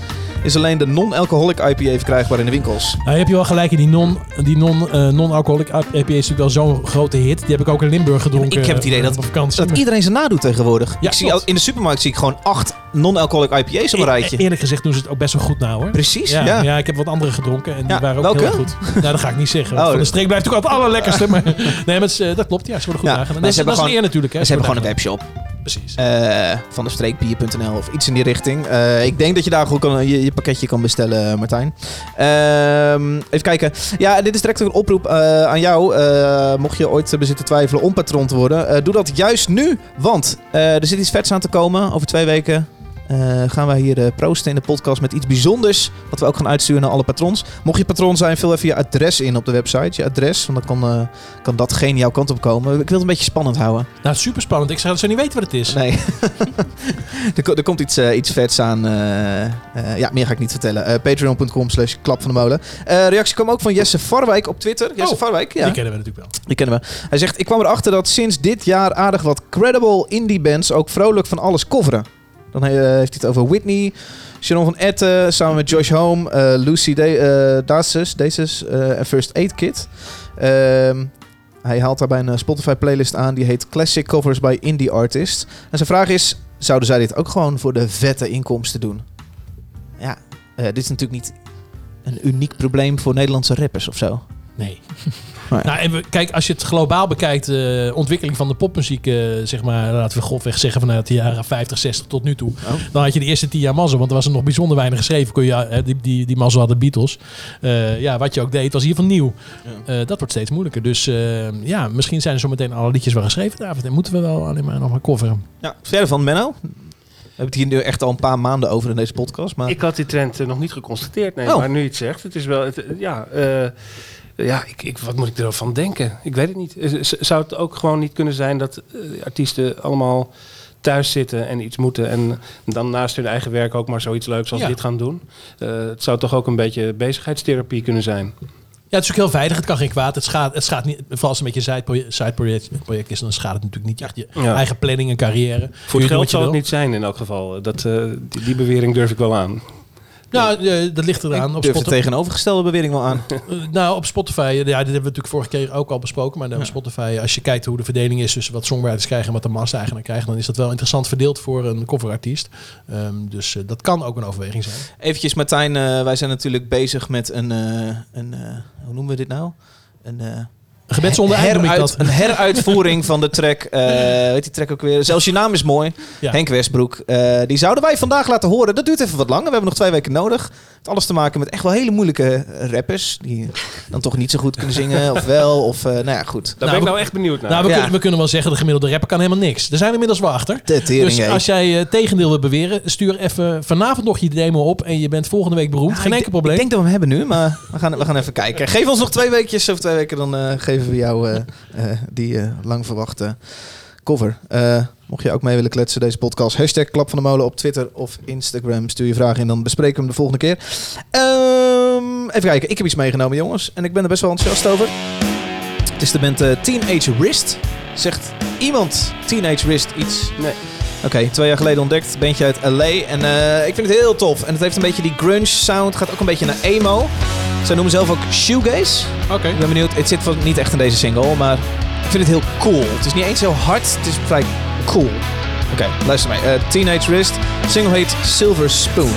is alleen de non-alcoholic IPA verkrijgbaar in de winkels. Nou, je hebt je wel gelijk in die non, die non, eh, non-alcoholic IPA is natuurlijk wel zo'n grote hit. Die heb ik ook in Limburg gedronken. Ik heb het idee eh, dat- op vakantie. Dat iedereen ze nadoet tegenwoordig. Ja, ik zie in de supermarkt zie ik gewoon acht non-alcoholic IPA's op een E- rijtje. Eerlijk gezegd doen ze het ook best wel goed nou hoor. Precies, Ja, ja. ja. ik heb wat andere gedronken en die waren ook welke? heel goed. Nou, dat ga ik niet zeggen. Oh, van de streek blijft natuurlijk altijd het allerlekkerste. Maar, nee, maar het eh, dat klopt. Ja, ze worden goed Ja, Dat, ze is- dat hebben is een eer natuurlijk. Hè, Ze hebben gewoon een webshop. Precies. eh van de streekbier.nl of iets in die richting. Eh, ik denk dat je daar goed je, je pakketje kan bestellen, Martijn. Ehm, even kijken. Ja, dit is direct ook een oproep eh, aan jou. Mocht je ooit bezitten twijfelen om patroon te worden, doe dat juist nu. Want er zit iets vets aan te komen. Over twee weken eh, gaan wij hier eh, proosten in de podcast met iets bijzonders. Wat we ook gaan uitsturen naar alle patrons. Mocht je patroon zijn, vul even je adres in op de website. Je adres, want dan kan, eh, kan datgene jouw kant op komen. Ik wil het een beetje spannend houden. Nou, super spannend. Ik zou dat zo niet weten wat het is. Nee. er, er komt iets, iets vets aan. ja, meer ga ik niet vertellen. Patreon.com slash klap van de molen. Reactie kwam ook van Jesse Varwijk op Twitter. Jesse Oh, Varwijk, ja. Die kennen we natuurlijk wel. Die kennen we. Hij zegt, ik kwam erachter dat sinds dit jaar aardig wat credible indie bands ook vrolijk van alles coveren. Dan eh, heeft hij het over Whitney, Sharon van Etten, samen met Josh Home, eh, Lucy eh, Daces eh, en First Aid Kit. Ehm, hij haalt daarbij een eh, Spotify playlist aan die heet Classic Covers by Indie Artists. En zijn vraag is, zouden zij dit ook gewoon voor de vette inkomsten doen? Ja, dit is natuurlijk niet een uniek probleem voor Nederlandse rappers of zo. Nee. Ja. Nou, en we, kijk, als je het globaal bekijkt, de ontwikkeling van de popmuziek, eh, zeg maar, laten we grofweg zeggen vanuit de jaren 50, 60 tot nu toe. Oh. Dan had je de eerste tien jaar mazzel, want er was er nog bijzonder weinig geschreven. Kon je, eh, die, die, die mazzel hadden Beatles. Eh, ja, wat je ook deed, was hier van nieuw. Eh, dat wordt steeds moeilijker. Dus eh, ja, misschien zijn er zo meteen alle liedjes wel geschreven, David. En moeten we wel alleen maar nog maar coveren. Ja, verder van Menno. We hebben het hier nu echt al een paar maanden over in deze podcast. Maar Ik had die trend eh, nog niet geconstateerd, nee, Oh. maar nu je het zegt, het is wel, het, eh, ja, eh, ja ik, ik, wat moet ik ervan denken? Ik weet het niet. Eh, Zou het ook gewoon niet kunnen zijn dat eh, artiesten allemaal thuis zitten en iets moeten en dan naast hun eigen werk ook maar zoiets leuks als Ja. dit gaan doen? Eh, het zou toch ook een beetje bezigheidstherapie kunnen zijn? Ja, het is ook heel veilig. Het kan geen kwaad. Het schaadt, het schaadt niet. Vooral als het met je sideproject, project is, dan schaadt het natuurlijk niet. Je, echt je Ja. eigen planning en carrière. Voor het je geld zal het niet zijn in elk geval. Dat, die, die bewering durf ik wel aan. Nou, eh, dat ligt eraan. ik Op durf de tegenovergestelde bewering wel aan. eh, nou, op Spotify, ja, dit hebben we natuurlijk vorige keer ook al besproken. Maar op Spotify, als je kijkt hoe de verdeling is tussen wat songwriters krijgen en wat de massa-eigenaar krijgt, dan is dat wel interessant verdeeld voor een coverartiest. Ehm, dus eh, dat kan ook een overweging zijn. Eventjes Martijn, eh, wij zijn natuurlijk bezig met een, eh, een eh, hoe noemen we dit nou? Een, eh, Een gebed zonder heruit, dat. een heruitvoering van de track. eh weet die track ook weer? Zelfs je naam is mooi. Ja. Henk Westbroek. Eh, die zouden wij vandaag laten horen. Dat duurt even wat langer. We hebben nog twee weken nodig. Heeft alles te maken met echt wel hele moeilijke rappers. Die dan toch niet zo goed kunnen zingen. Of wel. Of eh, nou ja, goed. Daar Nou, ben ik nou echt benieuwd naar. Nou, we, Ja. kunnen, we kunnen wel zeggen, de gemiddelde rapper kan helemaal niks. Daar zijn we inmiddels wel achter. Tering, Dus als jij het tegendeel wil beweren, stuur even vanavond nog je demo op en je bent volgende week beroemd. Nou, Geen enkel probleem. Ik denk dat we hem hebben nu, maar we gaan, we gaan even kijken. Geef ons nog twee weekjes. Over twee weken dan eh, geven we jou eh, eh, die eh, lang verwachte cover. Mocht je ook mee willen kletsen deze podcast. Hashtag Klap van de Molen op Twitter of Instagram. Stuur je vragen in, dan bespreken we hem de volgende keer. Ehm, even kijken, ik heb iets meegenomen jongens. En ik ben er best wel enthousiast over. Het is de band eh, Teenage Wrist. Zegt iemand Teenage Wrist iets? Nee. Oké, twee jaar geleden ontdekt. Bandje uit LA. En eh, ik vind het heel tof. En het heeft een beetje die grunge sound. Gaat ook een beetje naar emo. Zij noemen zelf ook shoegaze. Oké. Ik ben benieuwd. Het zit niet echt in deze single, maar ik vind het heel cool. Het is niet eens zo hard. Het is vrij cool. Oké, luister mee. Eh, Teenage Wrist. Single heet Silver Spoon.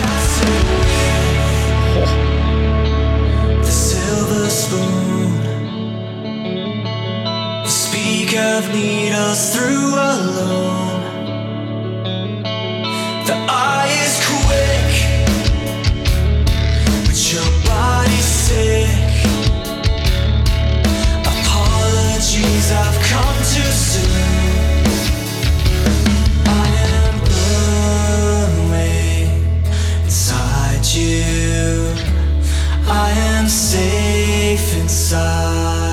The silver spoon. Speak of needles through alone. The eye is quick, but your body's sick. Apologies, I've come too soon. I am safe inside.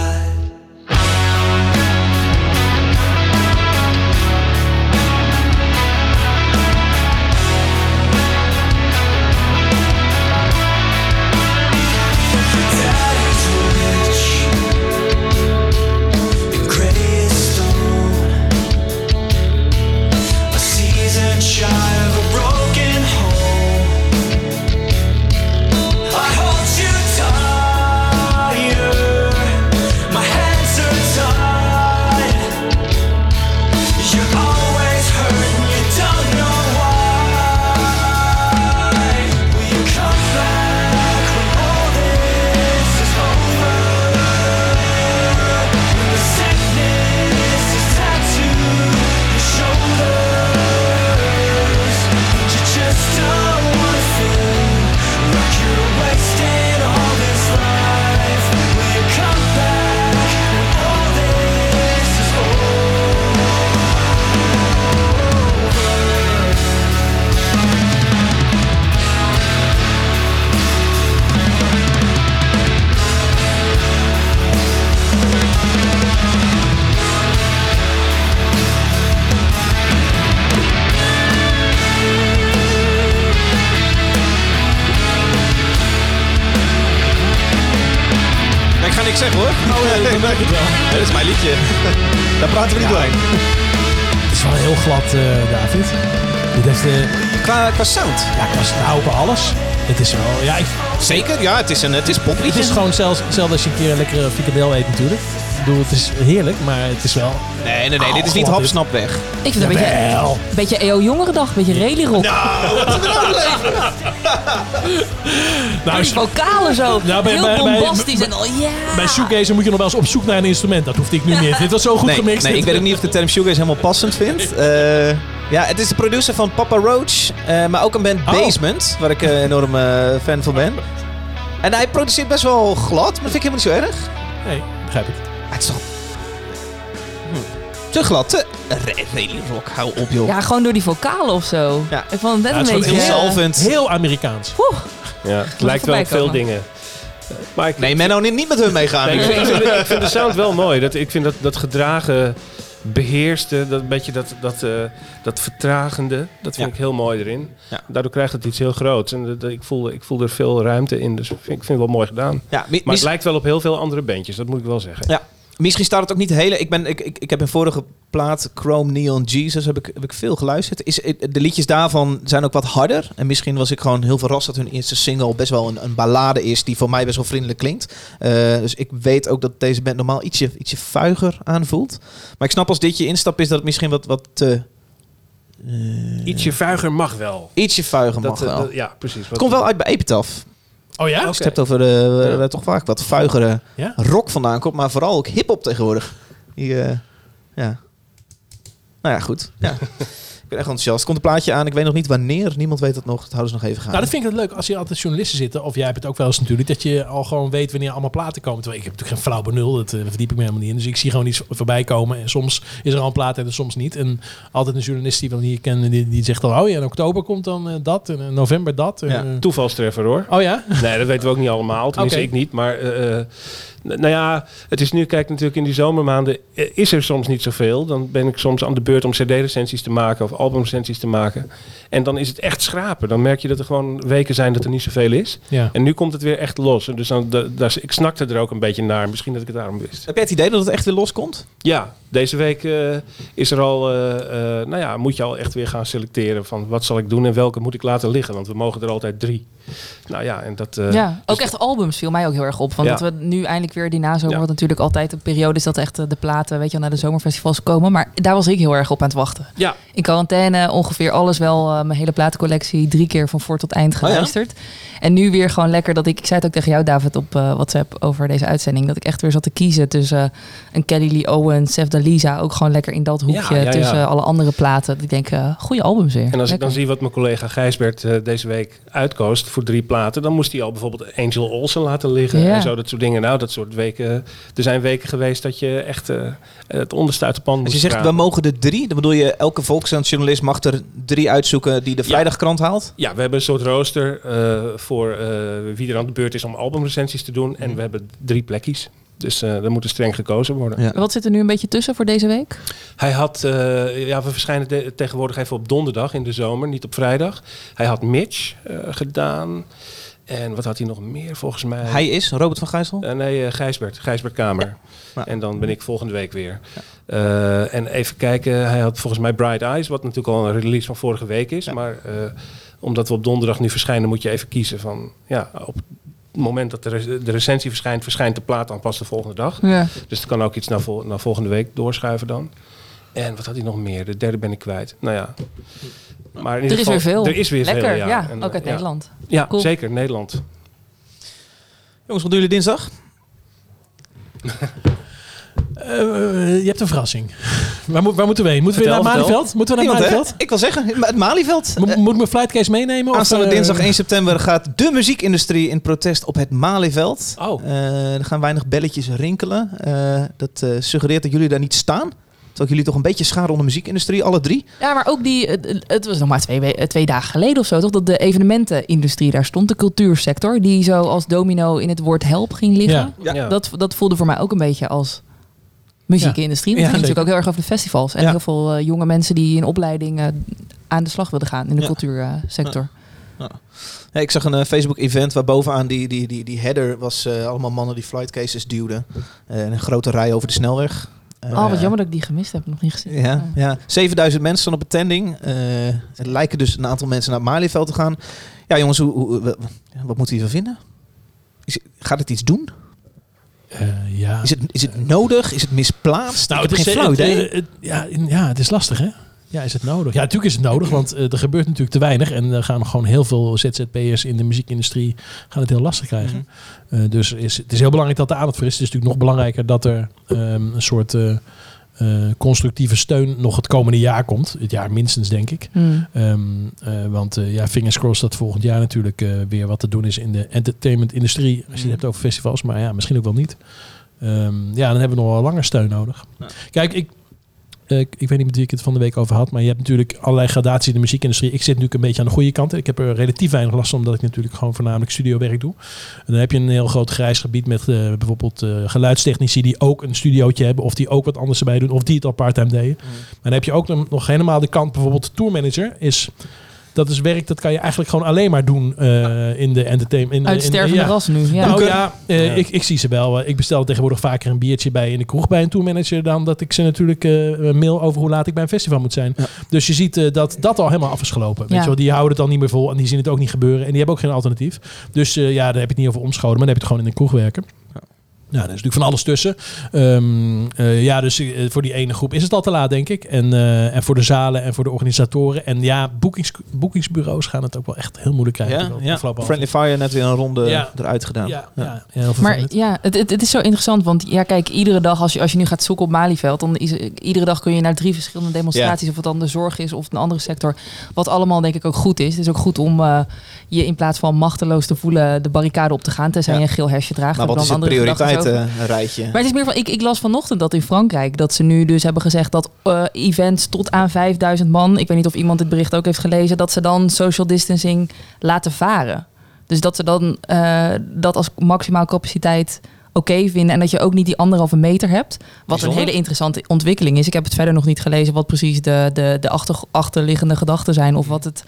Ja, het is een het is het is gewoon zelfs, zelfs als je een keer een lekkere frikandel eet natuurlijk. Ik bedoel, het is heerlijk, maar het is wel... Nee, nee, nee, dit is niet Oh, hap, dit- snap weg. Ik vind het een beetje, Wel. een beetje EO jongere dag, een beetje rally rock. Nou, die vocalen zo, Nou, bij- heel bij- bij- bombastisch en al ja. bij shoegaze moet je nog wel eens op zoek naar een instrument. Dat hoefde ik nu niet. Dit was zo goed Nee, gemixt. nee, ik weet ook niet of ik de term shoegaze helemaal passend vind. Eh, ja, het is de producer van Papa Roach, eh, maar ook een band Oh. Basement, waar ik een enorm eh, fan van ben. En hij produceert best wel glad, maar dat vind ik helemaal niet zo erg. Nee, begrijp het. Ah, het is toch... Hm. Te glad, te... Rally rock, hou op joh. Ja, gewoon door die vocalen of zo. Ja. Ik vond het net Ja, het is een gewoon beetje... heel eh. Heel Amerikaans. oeh, Ja, het lijkt wel op veel dingen. Maar ik, Nee, Menno, niet met hun meegaan. Nee, ik, ik vind- ik vind de sound wel mooi. Dat, ik vind dat, dat gedragen, beheerste, dat beetje dat, dat, eh, dat vertragende, dat vind Ja. ik heel mooi erin. Ja. Daardoor krijgt het iets heel groots. En dat- dat- ik, voel, ik voel er veel ruimte in, dus ik vind, ik vind het wel mooi gedaan. Ja, Maar het lijkt wel op heel veel andere bandjes, dat moet ik wel zeggen. Ja. Misschien staat het ook niet hele. Ik, ben, ik, ik, ik heb een vorige plaat, Chrome Neon Jesus, heb ik, heb ik veel geluisterd. Is, de liedjes daarvan zijn ook wat harder. En misschien was ik gewoon heel verrast dat hun eerste single best wel een, een ballade is die voor mij best wel vriendelijk klinkt. Eh, dus ik weet ook dat deze band normaal ietsje, ietsje vuiger aanvoelt. Maar ik snap als dit je instap is dat het misschien wat, wat te... eh, Ietsje vuiger mag wel. ietsje vuiger mag Dat, eh, wel. dat- ja, precies. Wat- het komt wel uit bij Epitaph. Oh ja? Als je het hebt over de, Ja. waar toch vaak wat vuigere Ja? rock vandaan komt, maar vooral ook hip-hop tegenwoordig. Die, eh, ja. Nou ja, goed. Ja. ik ben echt enthousiast. Komt een plaatje aan. Ik weet nog niet wanneer. Niemand weet het nog. Dat houden ze nog even gaan. Nou, dat vind ik het leuk als je altijd journalisten zitten, of jij hebt het ook wel eens natuurlijk, dat je al gewoon weet wanneer allemaal platen komen. Terwijl ik heb natuurlijk geen flauw benul, dat eh, verdiep ik me helemaal niet in. Dus ik zie gewoon iets voorbij komen en soms is er al een plaat en soms niet. En altijd een journalist die we hier kennen, die, die zegt dan, oh ja, in oktober komt dan eh, dat, en in november dat. en, Ja. eh, Toevalstreffer hoor. oh ja? Nee, dat weten we ook niet allemaal. Tenminste, Oké. ik niet. Maar eh, eh, nou ja, het is nu, kijk natuurlijk in die zomermaanden eh, is er soms niet zoveel. Dan ben ik soms aan de beurt om cd-recensies te maken of albumrecensies te maken. En dan is het echt schrapen. Dan merk je dat er gewoon weken zijn dat er niet zoveel is. Ja. En nu komt het weer echt los. Dus dan, da- ik snakte er ook een beetje naar. Misschien dat ik het daarom wist. Heb jij het idee dat het echt weer loskomt? Ja, deze week eh, is er al, eh, eh, nou ja, moet je al echt weer gaan selecteren van wat zal ik doen en welke moet ik laten liggen. Want we mogen er altijd drie. Nou ja, en dat... eh, ja, ook dus- echt albums viel mij ook heel erg op. Want Ja. dat we nu eindelijk weer die nazomer, Ja. wat natuurlijk altijd een periode is dat echt eh, de platen, weet je wel, naar de zomerfestivals komen. Maar daar was ik heel erg op aan het wachten. Ja, In quarantaine ongeveer alles wel, eh, mijn hele platencollectie, drie keer van voor tot eind Oh ja? En nu weer gewoon lekker dat ik, ik zei het ook tegen jou David op eh, WhatsApp over deze uitzending, dat ik echt weer zat te kiezen tussen eh, een Kelly Lee Owens, Sef Dalisa, ook gewoon lekker in dat hoekje Ja, ja, ja. tussen alle andere platen. Dat ik denk, eh goede albums weer. En als ik dan zie wat mijn collega Gijsbert eh, deze week uitkoost voor drie platen, dan moest hij al bijvoorbeeld Angel Olsen laten liggen Ja. en zo, dat soort dingen. Nou, dat soort weken. Er zijn weken geweest dat je echt eh, het onderste uit de pan Als je zegt, we mogen er drie. Dan bedoel je, elke Volkskrant-journalist mag er drie uitzoeken die de Ja. vrijdagkrant haalt. Ja, we hebben een soort rooster eh, voor eh, wie er aan de beurt is om albumrecensies te doen. En we hebben drie plekjes. Dus eh er moet er streng gekozen worden. Ja. Wat zit er nu een beetje tussen voor deze week? Hij had, eh, ja, we verschijnen te- tegenwoordig even op donderdag in de zomer, niet op vrijdag. Hij had Mitch eh, gedaan. En wat had hij nog meer volgens mij? Hij is Robert van Gijssel. Nee, Gijsbert. Gijsbert Kamer. Ja. En dan ben ik volgende week weer. Eh, en even kijken, hij had volgens mij Bright Eyes, wat natuurlijk al een release van vorige week is. Ja. Maar eh, omdat we op donderdag nu verschijnen, moet je even kiezen van... Ja, op het moment dat de, re- de recensie verschijnt, verschijnt de plaat dan pas de volgende dag. Ja. Dus het kan ook iets naar, vol- naar volgende week doorschuiven dan. En wat had hij nog meer? De derde ben ik kwijt. Nou ja. Maar in Er ieder is geval, weer veel. Er is weer Lekker, veel, ja. ja. En, ook uit ja. Nederland. Ja, Cool. zeker. Nederland. Jongens, wat doen jullie dinsdag? Eh, je hebt een verrassing. waar, moet- waar moeten we heen? Moeten we Vertel, naar. Malieveld? Moeten we naar Niemand, hè? Malieveld? Ik wil zeggen, het Malieveld. Mo- Eh, moet ik mijn flightcase meenemen? of, Aanstaande eh, dinsdag 1 september gaat de muziekindustrie in protest op het Malieveld. Oh. Eh, er gaan weinig belletjes rinkelen. Eh, dat eh, suggereert dat jullie daar niet staan. Terwijl jullie toch een beetje scharen onder de muziekindustrie, alle drie. Ja, maar ook die, het- was nog maar twee, we- eh, twee dagen geleden of zo, toch? Dat de evenementenindustrie daar stond, de cultuursector, die zo als domino in het woord help ging liggen. Ja. Ja. Dat, dat voelde voor mij ook een beetje als muziekindustrie. Want Ja, het ging natuurlijk ook heel erg over de festivals. En Ja. heel veel eh, jonge mensen die in opleiding eh, aan de slag wilden gaan in de Ja. cultuursector. Ja, ik zag een eh, Facebook-event waar bovenaan die, die, die, die header was allemaal mannen die flight cases duwden. En een grote rij over de snelweg. Oh, wat jammer dat ik die gemist heb. Nog niet gezien. Ja, ja, 7000 mensen staan op een tending. Eh het lijken dus een aantal mensen naar het Malieveld te gaan. Ja, jongens, hoe, wat moeten we hiervan vinden? Is, gaat het iets doen? Eh, ja. Is het, is het nodig? Is het misplaatst? Nou, het is, geen flauw idee. eh, het- ja, ja, het is lastig, hè? Ja, is het nodig? Ja, natuurlijk is het nodig, want eh, er gebeurt natuurlijk te weinig. En er gaan gewoon heel veel ZZP'ers in de muziekindustrie gaan het heel lastig krijgen. Mhm. Eh, dus is, het is heel belangrijk dat er aandacht voor is. Het is natuurlijk nog belangrijker dat er ehm, een soort eh, eh, constructieve steun nog het komende jaar komt. Het jaar minstens, denk ik. Hmm. Ehm, eh, want eh, ja, fingers crossed dat volgend jaar natuurlijk eh, weer wat te doen is in de entertainment-industrie. Als je het hebt over festivals, maar ja, misschien ook wel niet. Ehm, ja, dan hebben we nog wel langer steun nodig. Ja. Kijk, ik, eh, ik, ik weet niet met wie ik het van de week over had, maar je hebt natuurlijk allerlei gradaties in de muziekindustrie. Ik zit natuurlijk een beetje aan de goede kant. Ik heb er relatief weinig last van, omdat ik natuurlijk gewoon voornamelijk studiowerk doe. En dan heb je een heel groot grijs gebied met eh, bijvoorbeeld eh, geluidstechnici die ook een studiootje hebben, of die ook wat anders erbij doen, of die het al part-time deden. Mhm. Maar dan heb je ook nog- nog helemaal de kant, bijvoorbeeld tourmanager is... Dat is werk, dat kan je eigenlijk gewoon alleen maar doen eh, in de entertainment. In, de- Uit in- stervende ja. ras nu. Ja. Nou Boeken. ja, eh, Ik, ik zie ze wel. Eh, Ik bestel tegenwoordig vaker een biertje bij in de kroeg bij een tourmanager dan dat ik ze natuurlijk eh, mail over hoe laat ik bij een festival moet zijn. Ja. Dus je ziet eh, dat dat al helemaal af is gelopen. Weet Ja. je wel, die houden het dan niet meer vol en die zien het ook niet gebeuren en die hebben ook geen alternatief. Dus eh, ja, daar heb je het niet over omscholen, maar dan heb je het gewoon in de kroeg werken. Ja, er is natuurlijk van alles tussen. Ehm, eh, ja, dus eh, voor die ene groep is het al te laat, denk ik. En, eh, en voor de zalen en voor de organisatoren. En ja, boekings, boekingsbureaus gaan het ook wel echt heel moeilijk krijgen. Ja, ja. Friendly Fire net weer een ronde Ja. eruit gedaan. Ja, Ja. ja. ja, heel Maar ja, het, het, het is zo interessant. Want ja, kijk, iedere dag als je, als je nu gaat zoeken op Malieveld, dan is iedere dag kun je naar drie verschillende demonstraties. Of het dan de zorg is of een andere sector. Wat allemaal denk ik ook goed is. Het is ook goed om eh, je in plaats van machteloos te voelen de barricade op te gaan. Tenzij Ja. je een geel hesje draagt. Maar wat heb is het dan prioriteitenrijtje? Maar het is meer van, ik, ik las vanochtend dat in Frankrijk dat ze nu dus hebben gezegd dat eh, events tot aan 5000 man, ik weet niet of iemand dit bericht ook heeft gelezen, dat ze dan social distancing laten varen. Dus dat ze dan eh, dat als maximaal capaciteit oké vinden en dat je ook niet die anderhalve meter hebt. Wat Bijzonder. een hele interessante ontwikkeling is. Ik heb het verder nog niet gelezen wat precies de, de, de achter, achterliggende gedachten zijn of wat het.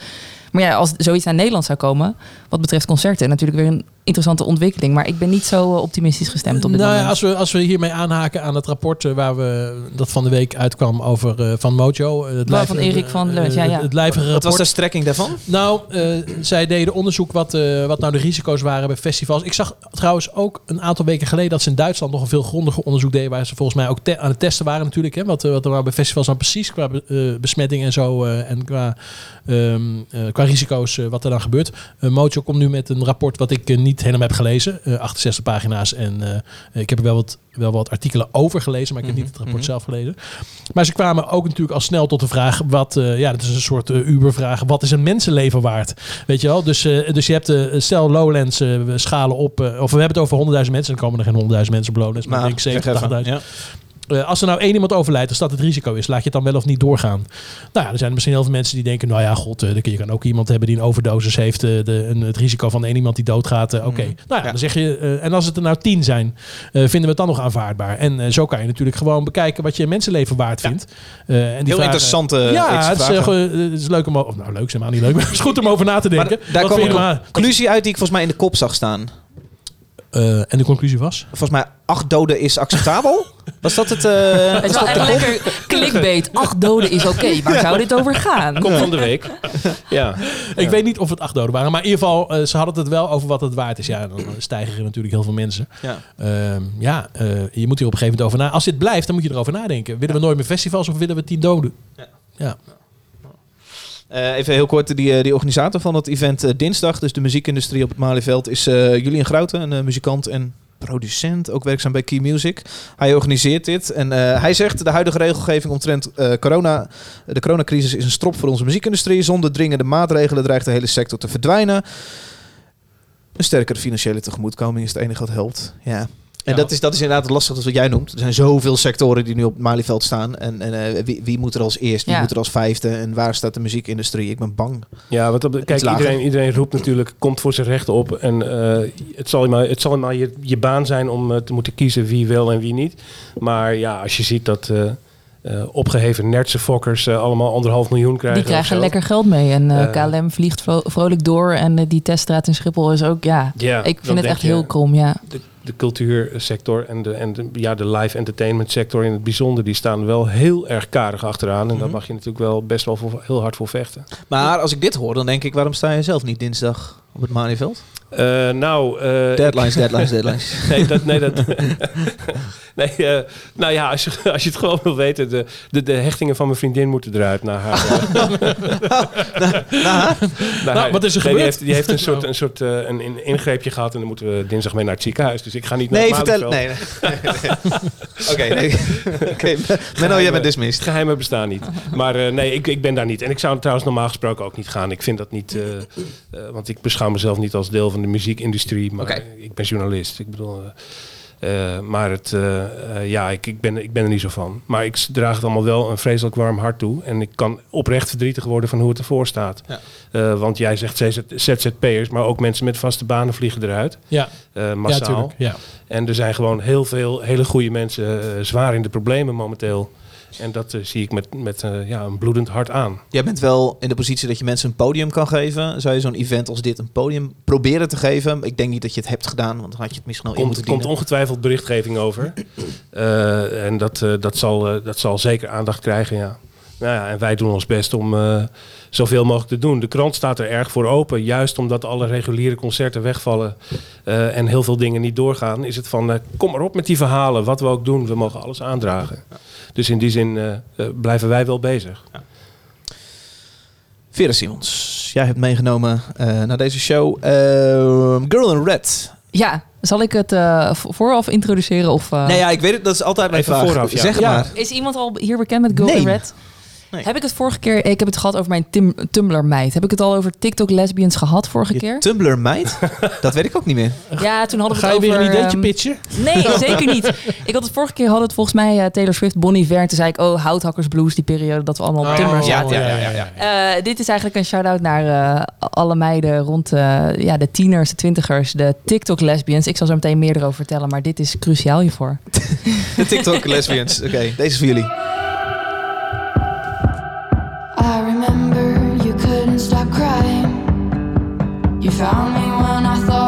Maar ja, als zoiets naar Nederland zou komen, wat betreft concerten, natuurlijk weer een interessante ontwikkeling. Maar ik ben niet zo eh, optimistisch gestemd op dit nou moment. als we, als we hiermee aanhaken aan het rapport eh, waar we dat van de week uitkwam over eh, van Mojo. Het Waar lijf- van Erik van Leunt, ja, ja. Het, het lijvige Wat rapport. was de strekking daarvan? Nou, eh, zij deden onderzoek wat, eh, wat nou de risico's waren bij festivals. Ik zag trouwens ook een aantal weken geleden dat ze in Duitsland nog een veel grondiger onderzoek deden. Waar ze volgens mij ook te- aan het testen waren natuurlijk. Hè, wat, wat er nou bij festivals dan precies qua be- eh, besmetting en zo. eh, en qua, ehm, eh, qua risico's wat er dan gebeurt. Mojo komt nu met een rapport wat ik eh, niet helemaal heb gelezen. eh, 68 pagina's. En eh, ik heb er wel wat, wel wat artikelen over gelezen. Maar ik heb Mhm, niet het rapport mhm. zelf gelezen. Maar ze kwamen ook natuurlijk al snel tot de vraag: wat, eh, ja, dat is een soort eh, Uber-vraag. Wat is een mensenleven waard? Weet je wel? Dus, eh, dus je hebt, eh, stel Lowlands, eh, schalen op, eh, of we hebben het over 100.000 mensen, dan komen er geen 100.000 mensen op Lowlands, maar, ik denk zeg 70, even. 80.000. Ja. Eh, als er nou één iemand overlijdt, als dat het risico is, laat je het dan wel of niet doorgaan? Nou ja, er zijn misschien heel veel mensen die denken, nou ja, god, dan kun je kan ook iemand hebben die een overdosis heeft, eh, de, een, het risico van één iemand die doodgaat. Oké, Mhm. nou ja, dan zeg je, en als het er nou tien zijn, vinden we het dan nog aanvaardbaar? En zo kan je natuurlijk gewoon bekijken wat je mensenleven waard vindt. En die Heel vragen- interessante ja, het is, het leuk om... o- Nou, leuk is helemaal niet leuk, maar het is goed om over na te Maar denken. daar Wat kwam een conclusie uit die ik volgens mij in de kop zag staan. Eh, en de conclusie was? Volgens mij acht doden is acceptabel. Was dat het? eh, Het is wel echt lekker clickbait. Acht doden is oké. Waar zou dit over gaan? Komt van de week. Ja. Ik weet niet of het acht doden waren, maar in ieder geval, eh, ze hadden het wel over wat het waard is. Ja, dan stijgen er natuurlijk heel veel mensen. Ja. Ehm, ja, eh, je moet hier op een gegeven moment over na. Als dit blijft, dan moet je erover nadenken. Willen we nooit meer festivals of willen we tien doden? Ja. Eh, even heel kort, die, eh, die organisator van het event eh, dinsdag, dus de muziekindustrie op het Malieveld, is eh Julian Grouten, een muzikant en producent, ook werkzaam bij Key Music. Hij organiseert dit en hij zegt de huidige regelgeving omtrent corona, de coronacrisis is een strop voor onze muziekindustrie. Zonder dringende maatregelen dreigt de hele sector te verdwijnen. Een sterkere financiële tegemoetkoming is het enige wat helpt. Ja. En Ja. dat, is, dat is inderdaad lastig, dat wat jij noemt. Er zijn zoveel sectoren die nu op het Malieveld staan. En, en eh, wie, wie moet er als eerst, wie Ja. moet er als vijfde? En waar staat de muziekindustrie? Ik ben bang. Ja, want op de- kijk, iedereen, iedereen roept natuurlijk, komt voor zijn rechten op. En eh, het zal maar, het zal maar je, je baan zijn om eh, te moeten kiezen wie wel en wie niet. Maar ja, als je ziet dat, eh, eh, opgeheven nertse fokkers eh, allemaal anderhalf miljoen krijgen. Die krijgen lekker geld mee. En eh. KLM vliegt vro- vrolijk door. En die teststraat in Schiphol is ook, ja... Ja, ik vind het echt je, heel krom, ja. De, de cultuursector en, de, en de, ja, de live entertainment sector in het bijzonder, die staan wel heel erg karig achteraan. En daar Mhm. mag je natuurlijk wel best wel voor, heel hard voor vechten. Maar als ik dit hoor, dan denk ik, waarom sta je zelf niet dinsdag op het Malieveld? Eh, nou, eh, Deadlines, deadlines, deadlines. Nee, dat, nee, dat, nee eh, nou ja, als je, als je het gewoon wil weten, de, de, de hechtingen van mijn vriendin moeten eruit naar haar. naar Nou, haar- wat is er Nee, die gebeurd? heeft, die heeft een soort, een, soort eh, een, een ingreepje gehad en dan moeten we dinsdag mee naar het ziekenhuis. Dus ik ga niet naar Nee, het vertel. Nee, nee. Oké, nee. Oké, Menno, jij bent dismissed. Geheimen bestaan niet. Maar eh, nee, ik, ik ben daar niet. En ik zou trouwens normaal gesproken ook niet gaan. Ik vind dat niet... eh, eh, want ik beschouw mezelf niet als deel van de muziekindustrie. Maar ik ben journalist. Ik bedoel... eh, eh, maar het, eh, ja, ik, ik, ben, ik ben er niet zo van. Maar ik draag het allemaal wel een vreselijk warm hart toe. En ik kan oprecht verdrietig worden van hoe het ervoor staat. Ja. Want jij zegt ZZP'ers, maar ook mensen met vaste banen vliegen eruit. Ja, ja massaal. tuurlijk. Ja. En er zijn gewoon heel veel hele goede mensen zwaar in de problemen momenteel. En dat eh, zie ik met, met eh, ja, een bloedend hart aan. Jij bent wel in de positie dat je mensen een podium kan geven. Zou je zo'n event als dit een podium proberen te geven? Ik denk niet dat je het hebt gedaan, want dan had je het misschien al in komt, moeten komt dienen. ongetwijfeld berichtgeving over. Eh, en dat, dat, zal, dat zal zeker aandacht krijgen, ja. Nou ja, en wij doen ons best om zoveel mogelijk te doen. De krant staat er erg voor open. Juist omdat alle reguliere concerten wegvallen en heel veel dingen niet doorgaan, is het van kom maar op met die verhalen. Wat we ook doen, we mogen alles aandragen. Dus in die zin eh, eh, blijven wij wel bezig. Vera Simons, jij hebt meegenomen eh, naar deze show Ehm, Girl in Red. Ja, zal ik het eh, vo- vooraf introduceren? Of, eh, nee, ja, ik weet het. Dat is altijd mijn Even vraag. vooraf, ja. Zeg Ja. maar. Is iemand al hier bekend met Golden Nee. Red? Nee. Heb ik het vorige keer... Ik heb het gehad over mijn Tim, Tumblr meid. Heb ik het al over TikTok lesbians gehad vorige Je keer? Tumblr meid? dat weet ik ook niet meer. Ja, toen hadden we Ga het je over... weer een ideetje ehm, pitchen? Nee, zeker niet. Ik had het vorige keer hadden het volgens mij eh, Taylor Swift, Bonnie Iver. En Toen zei ik, oh, Houthakkers Blues, die periode dat we allemaal op Tumblr Oh, zaten. ja, ja, ja. Eh, dit is eigenlijk een shout-out naar eh, alle meiden rond eh, ja, de tieners, de twintigers, de TikTok-lesbians. Ik zal zo meteen meer erover vertellen, maar dit is cruciaal hiervoor. De TikTok lesbians. Oké, deze is voor jullie. You found me when I thought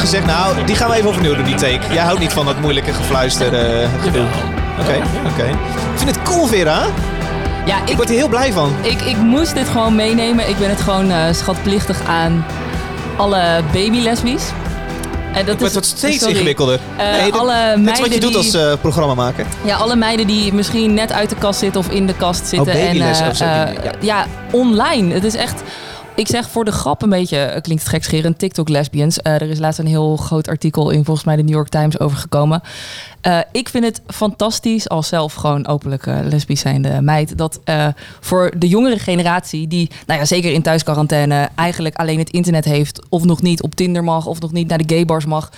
hebben gezegd, nou, die gaan we even overnieuw doen, die take. Jij houdt niet van dat moeilijke gefluister eh, gedoe. Oké, oké. Ik vind het cool, Vera. Ja, Ik ik, word er heel blij van. ik, ik moest dit gewoon meenemen. Ik ben het gewoon eh, schatplichtig aan alle babylesbies. En dat Het wordt is steeds sorry. ingewikkelder. Eh, dit- alle Net wat je doet als eh programmamaker. Ja, alle meiden die misschien net uit de kast zitten of in de kast zitten. en, eh, of zo, eh, ja. ja. online. Het is echt... Ik zeg voor de grap een beetje, eh, klinkt het gekscherend, TikTok lesbians. Eh, er is laatst een heel groot artikel in volgens mij de New York Times over Eh, ik vind het fantastisch als zelf gewoon openlijk eh, lesbisch zijnde meid. Dat eh, voor de jongere generatie die, nou ja, zeker in thuisquarantaine, eigenlijk alleen het internet heeft. Of nog niet op Tinder mag, of nog niet naar de gaybars mag.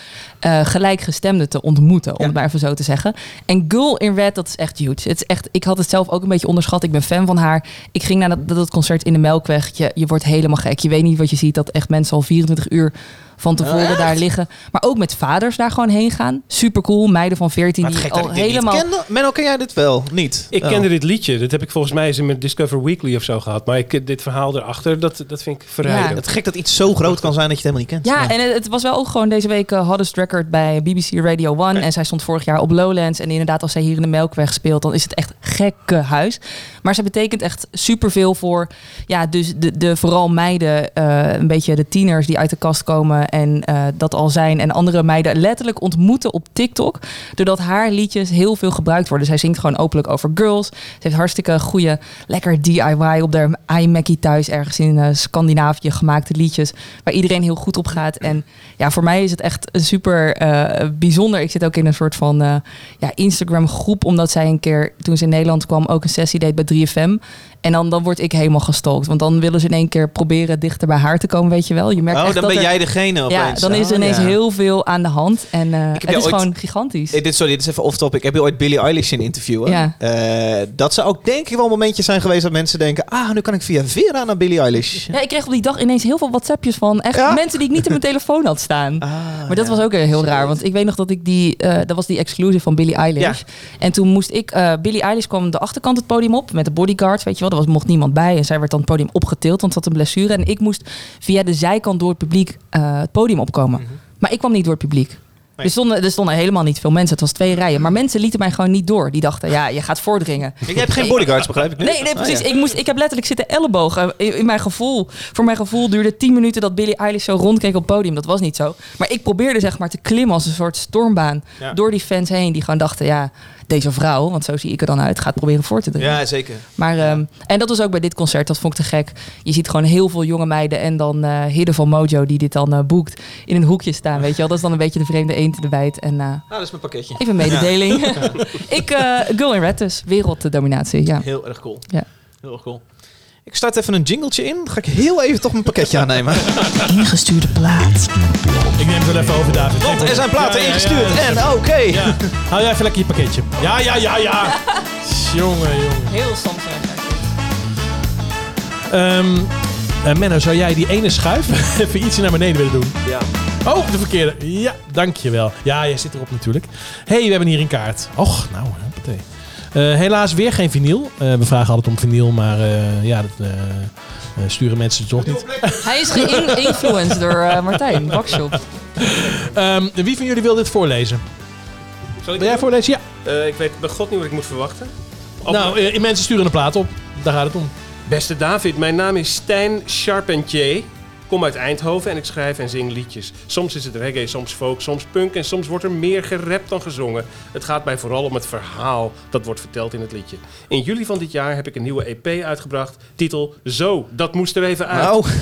gelijkgestemden te ontmoeten, om Ja. het maar even zo te zeggen. En Girl in Red, dat is echt huge. Het is echt, ik had het zelf ook een beetje onderschat. Ik ben fan van haar. Ik ging naar dat, dat concert in de Melkweg. Je, je wordt helemaal gek. Je weet niet wat je ziet. Dat echt mensen al 24 uur van tevoren echt? daar liggen. Maar ook met vaders daar gewoon heen gaan. Super cool. Meiden van 14 Maar het die al helemaal... niet ken. Menno, ken jij dit wel? Niet? Ik Oh. kende dit liedje. Dat heb ik volgens mij eens in mijn Discover Weekly of zo gehad. Maar ik, dit verhaal erachter, dat, dat vind ik verrijkend. Het gek dat iets zo groot kan zijn dat je het helemaal niet kent. Ja, en het, het was wel ook gewoon deze week uh, hottest record bij BBC Radio 1. En zij stond vorig jaar op Lowlands. En inderdaad, als zij hier in de Melkweg speelt, dan is het echt gekke huis. Maar zij betekent echt superveel voor, ja, dus de, de vooral meiden, eh, een beetje de tieners die uit de kast komen en eh, dat al zijn. En andere meiden letterlijk ontmoeten op TikTok. Doordat haar liedjes heel veel gebruikt worden. Zij zingt gewoon openlijk over girls. Ze heeft hartstikke goede, lekker DIY op de iMackie thuis ergens in eh, Scandinavië gemaakte liedjes. Waar iedereen heel goed op gaat. En ja, voor mij is het echt super eh, bijzonder. Ik zit ook in een soort van ja, Instagram groep. Omdat zij een keer, toen ze in Nederland kwam, ook een sessie deed bij 3FM. En dan, dan word ik helemaal gestalkt. Want dan willen ze in één keer proberen dichter bij haar te komen, weet je wel. Je merkt Oh, echt dan dat ben er- jij degene opeens. ja, dan is er Oh, ineens ja. heel veel aan de hand. En eh, het is ooit- gewoon gigantisch. Eh, dit, sorry, dit is even off-topic. Ik heb je ooit Billie Eilish in interviewen. Ja. Eh, dat zou ook denk ik wel momentjes zijn geweest dat mensen denken... Ah, nu kan ik via Vera naar Billie Eilish. Ja, ik kreeg op die dag ineens heel veel WhatsAppjes van echt Ja? mensen die ik niet in mijn telefoon had staan. Ah, Maar dat was ook heel raar, want ik weet nog dat ik die, eh, dat was die exclusive van Billie Eilish. Ja. En toen moest ik, Billie Eilish kwam de achterkant het podium op met de bodyguards, weet je wel. Er was, mocht niemand bij en zij werd dan het podium opgetild, want ze had een blessure. En ik moest via de zijkant door het publiek eh, het podium opkomen. Maar ik kwam niet door het publiek. Nee. Er, stonden, er stonden helemaal niet veel mensen, het was twee rijen. Maar mensen lieten mij gewoon niet door. Die dachten, ja, je gaat voordringen. Je hebt geen bodyguards, begrijp ik nu? Nee, nee, Ah, precies. ja. ik, moest, ik heb letterlijk zitten ellebogen. In, in mijn gevoel. Voor mijn gevoel duurde 10 minuten dat Billie Eilish zo rondkeek op het podium. Dat was niet zo. Maar ik probeerde zeg maar te klimmen als een soort stormbaan. Ja. Door die fans heen. Die gewoon dachten, ja, deze vrouw, want zo zie ik er dan uit, gaat proberen voor te dringen. Ja, zeker. Maar, ehm, en dat was ook bij dit concert. Dat vond ik te gek. Je ziet gewoon heel veel jonge meiden. En dan Hidde van Mojo die dit dan eh, boekt. In een hoekje staan, weet je wel. Dat is dan een beetje de vreemde eend in de bijt. En eh, Nou, dat is mijn pakketje. even een mededeling. ik, Girl in Red dus. Werelddominatie, ja. Heel erg cool. Ja. Heel erg cool. Ik start even een jingletje in. Dan ga ik heel even toch mijn pakketje aannemen. Ingestuurde plaat. Ik neem het wel even over, David. Want er zijn platen Ja, ja, ja, ingestuurd. ja. En oké. Ja. Hou jij even lekker je pakketje. Ja, ja, ja, ja. jongen, jongen. Heel Samsung. Ehm eh, Menno, zou jij die ene schuif even ietsje naar beneden willen doen? Ja. Oh, de verkeerde. Ja, dankjewel. Ja, jij zit erop natuurlijk. hey, we hebben hier een kaart. Och, nou, hoppatee. Eh helaas weer geen vinyl. Eh, we vragen altijd om vinyl, maar eh, ja, dat eh, eh, sturen mensen toch niet. Hij is geïnfluenced door eh, Martijn, Bakshop. Ehm, wie van jullie wil dit voorlezen? Zal ik Wil jij voorlezen? Ja. Eh, ik weet bij god niet wat ik moet verwachten. Op- Nou, mensen sturen een plaat op. Daar gaat het om. Beste David, mijn naam is Stijn Charpentier. Kom uit Eindhoven en ik schrijf en zing liedjes. Soms is het reggae, soms folk, soms punk en soms wordt er meer gerapt dan gezongen. Het gaat mij vooral om het verhaal dat wordt verteld in het liedje. In juli van dit jaar heb ik een nieuwe EP uitgebracht. Titel Zo, dat moest er even uit. Nou,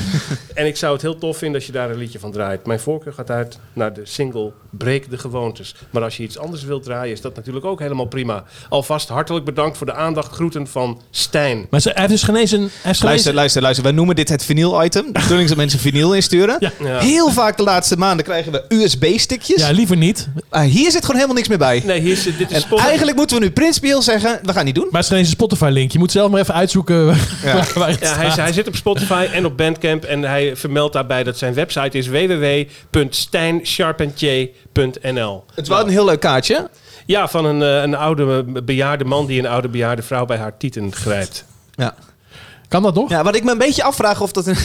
En ik zou het heel tof vinden als je daar een liedje van draait. Mijn voorkeur gaat uit naar de single Breek de Gewoontes. Maar als je iets anders wilt draaien, is dat natuurlijk ook helemaal prima. Alvast hartelijk bedankt voor de aandacht. Groeten van Stijn. Maar ze, hij heeft dus. Hij heeft eens- luister, luister, luister. Wij noemen dit het bedoeling is dat mensen vinyl insturen. Ja. Ja. Heel vaak de laatste maanden krijgen we USB-stickjes. Ja, liever niet. Ah, hier zit gewoon helemaal niks meer bij. Nee, hier zit, dit is En Spotify. eigenlijk moeten we nu principieel zeggen, we gaan niet doen. Maar het is geen eens een Spotify-link. Je moet zelf maar even uitzoeken waar, Ja. waar het Ja, hij, staat. hij zit op Spotify en op Bandcamp. En hij vermeldt daarbij dat zijn website is www.stijncharpentier.nl. Het was een heel leuk kaartje. Ja, van een, eh, een oude bejaarde man die een oude bejaarde vrouw bij haar tieten grijpt. Ja. Kan dat nog? ja, wat ik me een beetje afvraag of dat... Een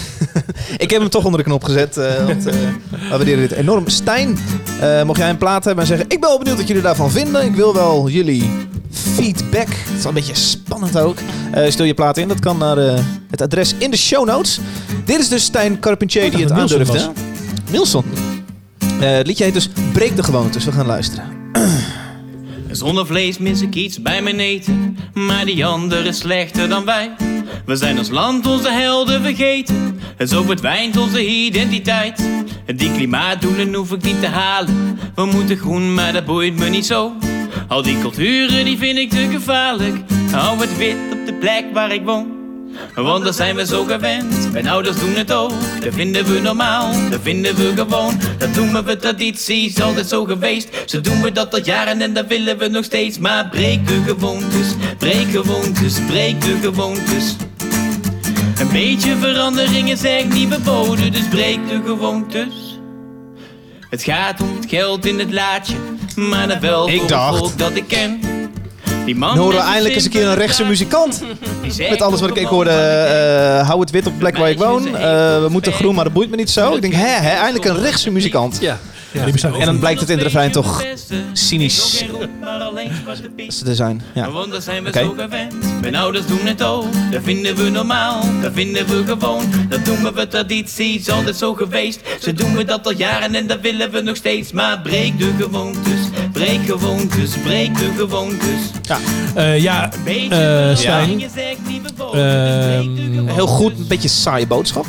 Ik heb hem toch onder de knop gezet, eh, want eh, we waarderen dit enorm. Stijn, eh, mocht jij een plaat hebben en zeggen... Ik ben wel benieuwd wat jullie daarvan vinden. Ik wil wel jullie feedback. Het is wel een beetje spannend ook. Stel je plaat in, dat kan naar het adres in de show notes. Dit is dus Stijn Carpentier die het. Nielsen. Eh, het liedje heet dus Breek de Gewoontes. We gaan luisteren. Zonder vlees mis ik iets bij mijn eten, maar die ander is slechter dan wij. We zijn ons land, onze helden vergeten, en zo verdwijnt onze identiteit. Die klimaatdoelen hoef ik niet te halen, we moeten groen, maar dat boeit me niet zo. Al die culturen, die vind ik te gevaarlijk, hou het wit op de plek waar ik woon. Want daar zijn we zo gewend, mijn ouders doen het ook. Dat vinden we normaal, dat vinden we gewoon. Dat doen we traditie, is altijd zo geweest. Zo doen we dat al jaren en dat willen we nog steeds. Maar breek de gewoontes, breek gewoontes, breek de gewoontes. Een beetje verandering is echt niet verboden, dus breek de gewoontes. Het gaat om het geld in het laadje, maar dat wel voor het volk dat ik ken. Die man Dan horen we eindelijk eens een keer een rechtse muzikant. Met alles wat ik, ik hoorde, eh, hou het wit op de plek waar ik woon. Eh, we moeten groen, maar dat boeit me niet zo. Ik denk, hè, hè eindelijk een rechtse muzikant. Ja. Ja, die bestaan En dan blijkt het in de refrein toch cynisch te zijn. Ja. Want daar zijn we Oké. zo gewend. Mijn ouders doen het ook. Dat vinden we normaal. Dat vinden we gewoon. Dat doen we traditie. Is altijd zo geweest. Zo doen we dat al jaren en dat willen we nog steeds. Maar breek de gewoontes. Breek gewoontes. Breek de gewoontes. Eh, ja, Beetje eh, Stijn. de Ehm. Heel goed, een beetje saaie boodschap.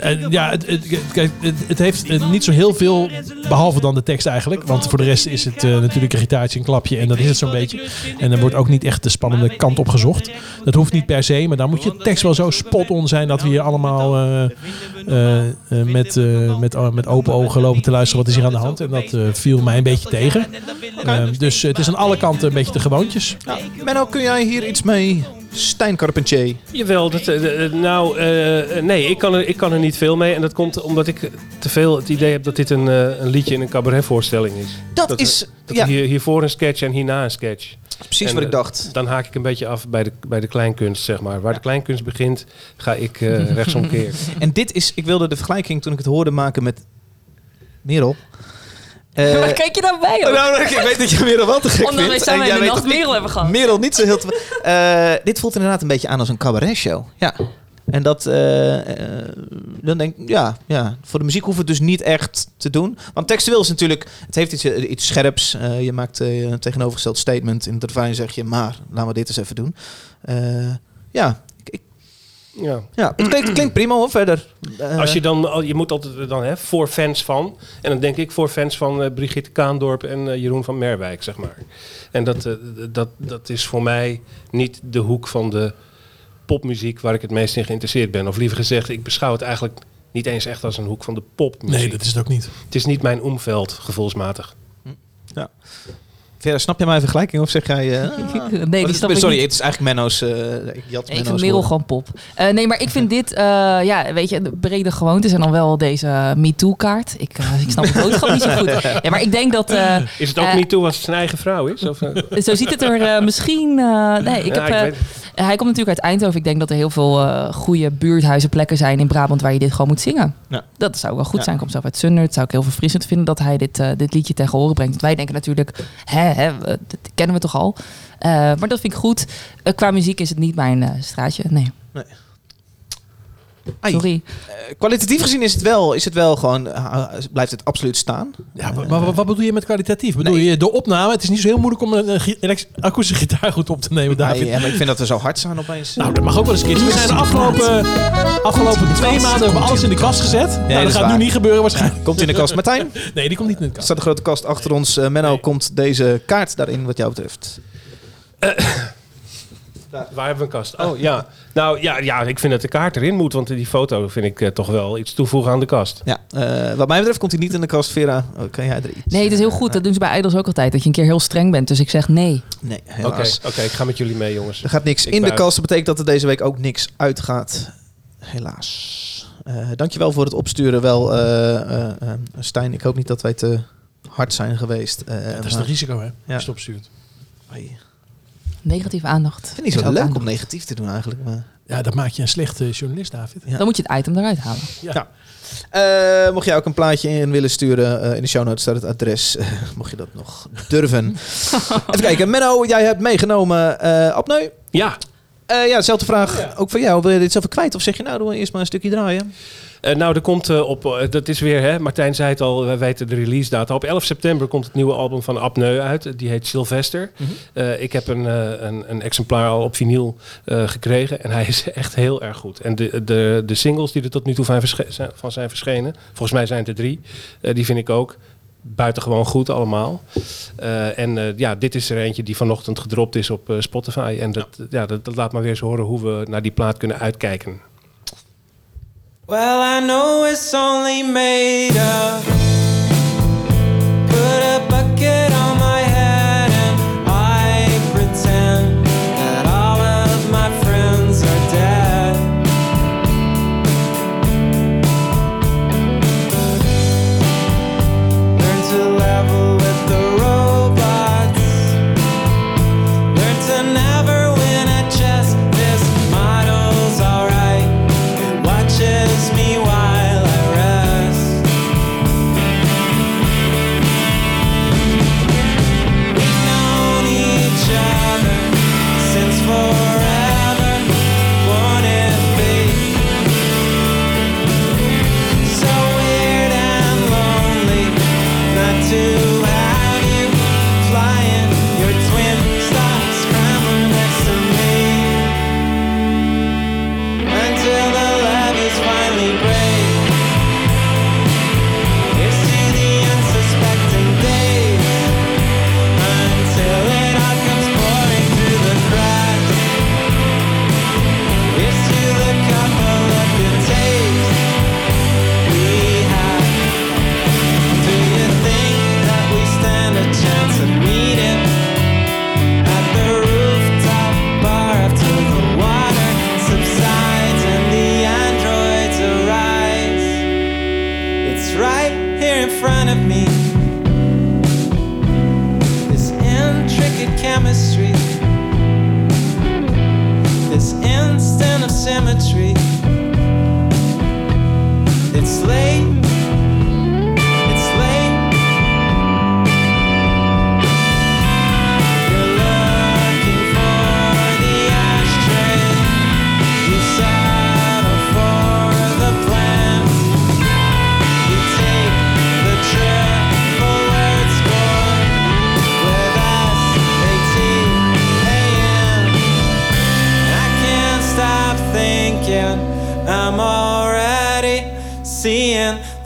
Eh, ja, het, het, kijk, het, het heeft eh, niet zo heel veel, behalve dan de tekst eigenlijk. Want voor de rest is het eh, natuurlijk een gitaartje, een klapje en dat is het zo'n beetje. En er wordt ook niet echt de spannende kant op gezocht. Dat hoeft niet per se, maar dan moet je tekst wel zo spot-on zijn dat we hier allemaal eh, eh, eh, met, eh, met, met open ogen lopen te luisteren. Wat is hier aan de hand? En dat eh, viel mij een beetje tegen. Eh, dus het is aan alle kanten een beetje de gewoontjes. Ja. Menno, kun jij hier iets mee? Stijn Carpentier. Jawel, dat, eh, eh, nou, eh, eh, nee, ik kan, er, ik kan er niet veel mee. En dat komt omdat ik te veel het idee heb dat dit een, eh, een liedje in een cabaretvoorstelling is. Dat, Dat- is Dat ja, hier, hiervoor een sketch en hierna een sketch. precies En, wat ik dacht. Dan haak ik een beetje af bij de, bij de kleinkunst, zeg maar. Waar de kleinkunst begint, ga ik eh rechtsomkeer. En dit is, ik wilde de vergelijking toen ik het hoorde maken met Merel. Eh, Waar kijk je nou bij? hoor? nou, ik weet dat je Merel wel te gek Omdat vindt. samen En in jij de weet nacht Merel hebben gehad. Merel niet zo heel... te- Eh, dit voelt inderdaad een beetje aan als een cabaretshow. Ja. En dat, eh, dan denk ik, ja, ja, voor de muziek hoeft het dus niet echt te doen. Want textueel is natuurlijk, het heeft iets, iets scherps. Je maakt een tegenovergesteld statement. In het refrein zeg je, maar laten we dit eens even doen. Ja, Ja. ja, het klinkt, klinkt prima hoor, verder. Eh, Als je dan, al- je moet altijd dan hè, voor fans van. En dan denk ik voor fans van eh, Brigitte Kaandorp en eh, Jeroen van Merwijk, zeg maar. En dat, eh, dat, dat is voor mij niet de hoek van de popmuziek waar ik het meest in geïnteresseerd ben. Of liever gezegd, ik beschouw het eigenlijk niet eens echt als een hoek van de popmuziek. Nee, dat is het ook niet. Het is niet mijn omveld, gevoelsmatig. Vera, snap je mijn vergelijking of zeg jij... eh, Nee, oh, die dit- snap ik Sorry, niet. het is eigenlijk Menno's... eh ik jat Nee, ik Menno's vind Merel gewoon pop. Eh, nee, maar ik vind dit, eh, ja, weet je, de brede gewoontes en dan wel deze MeToo-kaart. Ik, ik snap het boodschap niet zo goed. Ja, maar ik denk dat, eh, Is het ook niet toe als het zijn eigen vrouw is? Of, zo ziet het er misschien... eh, nee, ik Ja, heb, ik weet- hij komt natuurlijk uit Eindhoven. Ik denk dat er heel veel eh goede buurthuizenplekken zijn in Brabant waar je dit gewoon moet zingen. Ja. Dat zou wel goed Ja. zijn. Ik kom zelf uit Sunder. Het zou ik heel verfrissend vinden dat hij dit, eh, dit liedje tegen horen brengt. Want wij denken natuurlijk, hè, hè, we- dat kennen we toch al. Eh, maar dat vind ik goed. Eh, qua muziek is het niet mijn eh, straatje. Nee, Ai. Sorry. Eh, kwalitatief gezien is het wel, is het wel gewoon, eh, blijft het absoluut staan. Ja, maar, maar wat bedoel je met kwalitatief? Bedoel je de opname? Het is niet zo heel moeilijk om een, akoestische gitaar goed op te nemen, David. Ja, maar ik vind dat we zo hard zijn opeens. Nou, dat mag ook wel eens een. We zijn de afgelopen, afgelopen twee maanden hebben we alles in de kast gezet. nou, dat gaat waar. nu niet gebeuren waarschijnlijk. Komt in de kast. Martijn, er Nee, die komt niet in de kast. staat een grote kast achter ons. Eh, Menno, komt deze kaart daarin wat jou betreft? Waar hebben we een kast? Oh ja. Nou ja, ja, ik vind dat de kaart erin moet, want die foto vind ik eh, toch wel iets toevoegen aan de kast. Ja, eh, wat mij betreft komt hij niet in de kast. Vera, oh, kan jij er iets? Nee, het is heel goed. Dat doen ze bij Idols ook altijd. Dat je een keer heel streng bent. Dus ik zeg nee. Nee, Oké, helaas. oké, ik ga met jullie mee, jongens. Er gaat niks Ik in de kast. Dat betekent dat er deze week ook niks uitgaat. Helaas. Eh dankjewel voor het opsturen wel, eh, eh, eh, Stijn. Ik hoop niet dat wij te hard zijn geweest. Eh, Dat is een risico, hè? Als je Ja. het opstuurt. Ai. Negatieve aandacht. Ik vind het niet zo leuk om negatief te doen eigenlijk. Maar... Ja, dat maakt je een slechte journalist, David. Dan moet je het item eruit halen. Eh, mocht jij ook een plaatje in willen sturen, eh, in de show notes staat het adres. eh, mocht je dat nog durven. Even kijken, Menno, jij hebt meegenomen eh apneu. Ja, Eh, ja, dezelfde vraag ook voor jou. Wil je dit zelf kwijt of zeg je nou, doen we eerst maar een stukje draaien? Eh, nou, er komt eh, op, eh, dat is weer, hè, Martijn zei het al, wij weten de release data. Op 11 september komt het nieuwe album van Apneu uit. Die heet Sylvester. Eh, ik heb een, een, een exemplaar al op vinyl gekregen en hij is echt heel erg goed. En de, de, de singles die er tot nu toe van, zijn- van zijn verschenen, volgens mij zijn het er drie, die vind ik ook buitengewoon goed allemaal. En ja, dit is er eentje die vanochtend gedropt is op Spotify. En dat, ja. dat, dat laat maar weer eens horen hoe we naar die plaat kunnen uitkijken. Well, I know it's only made of.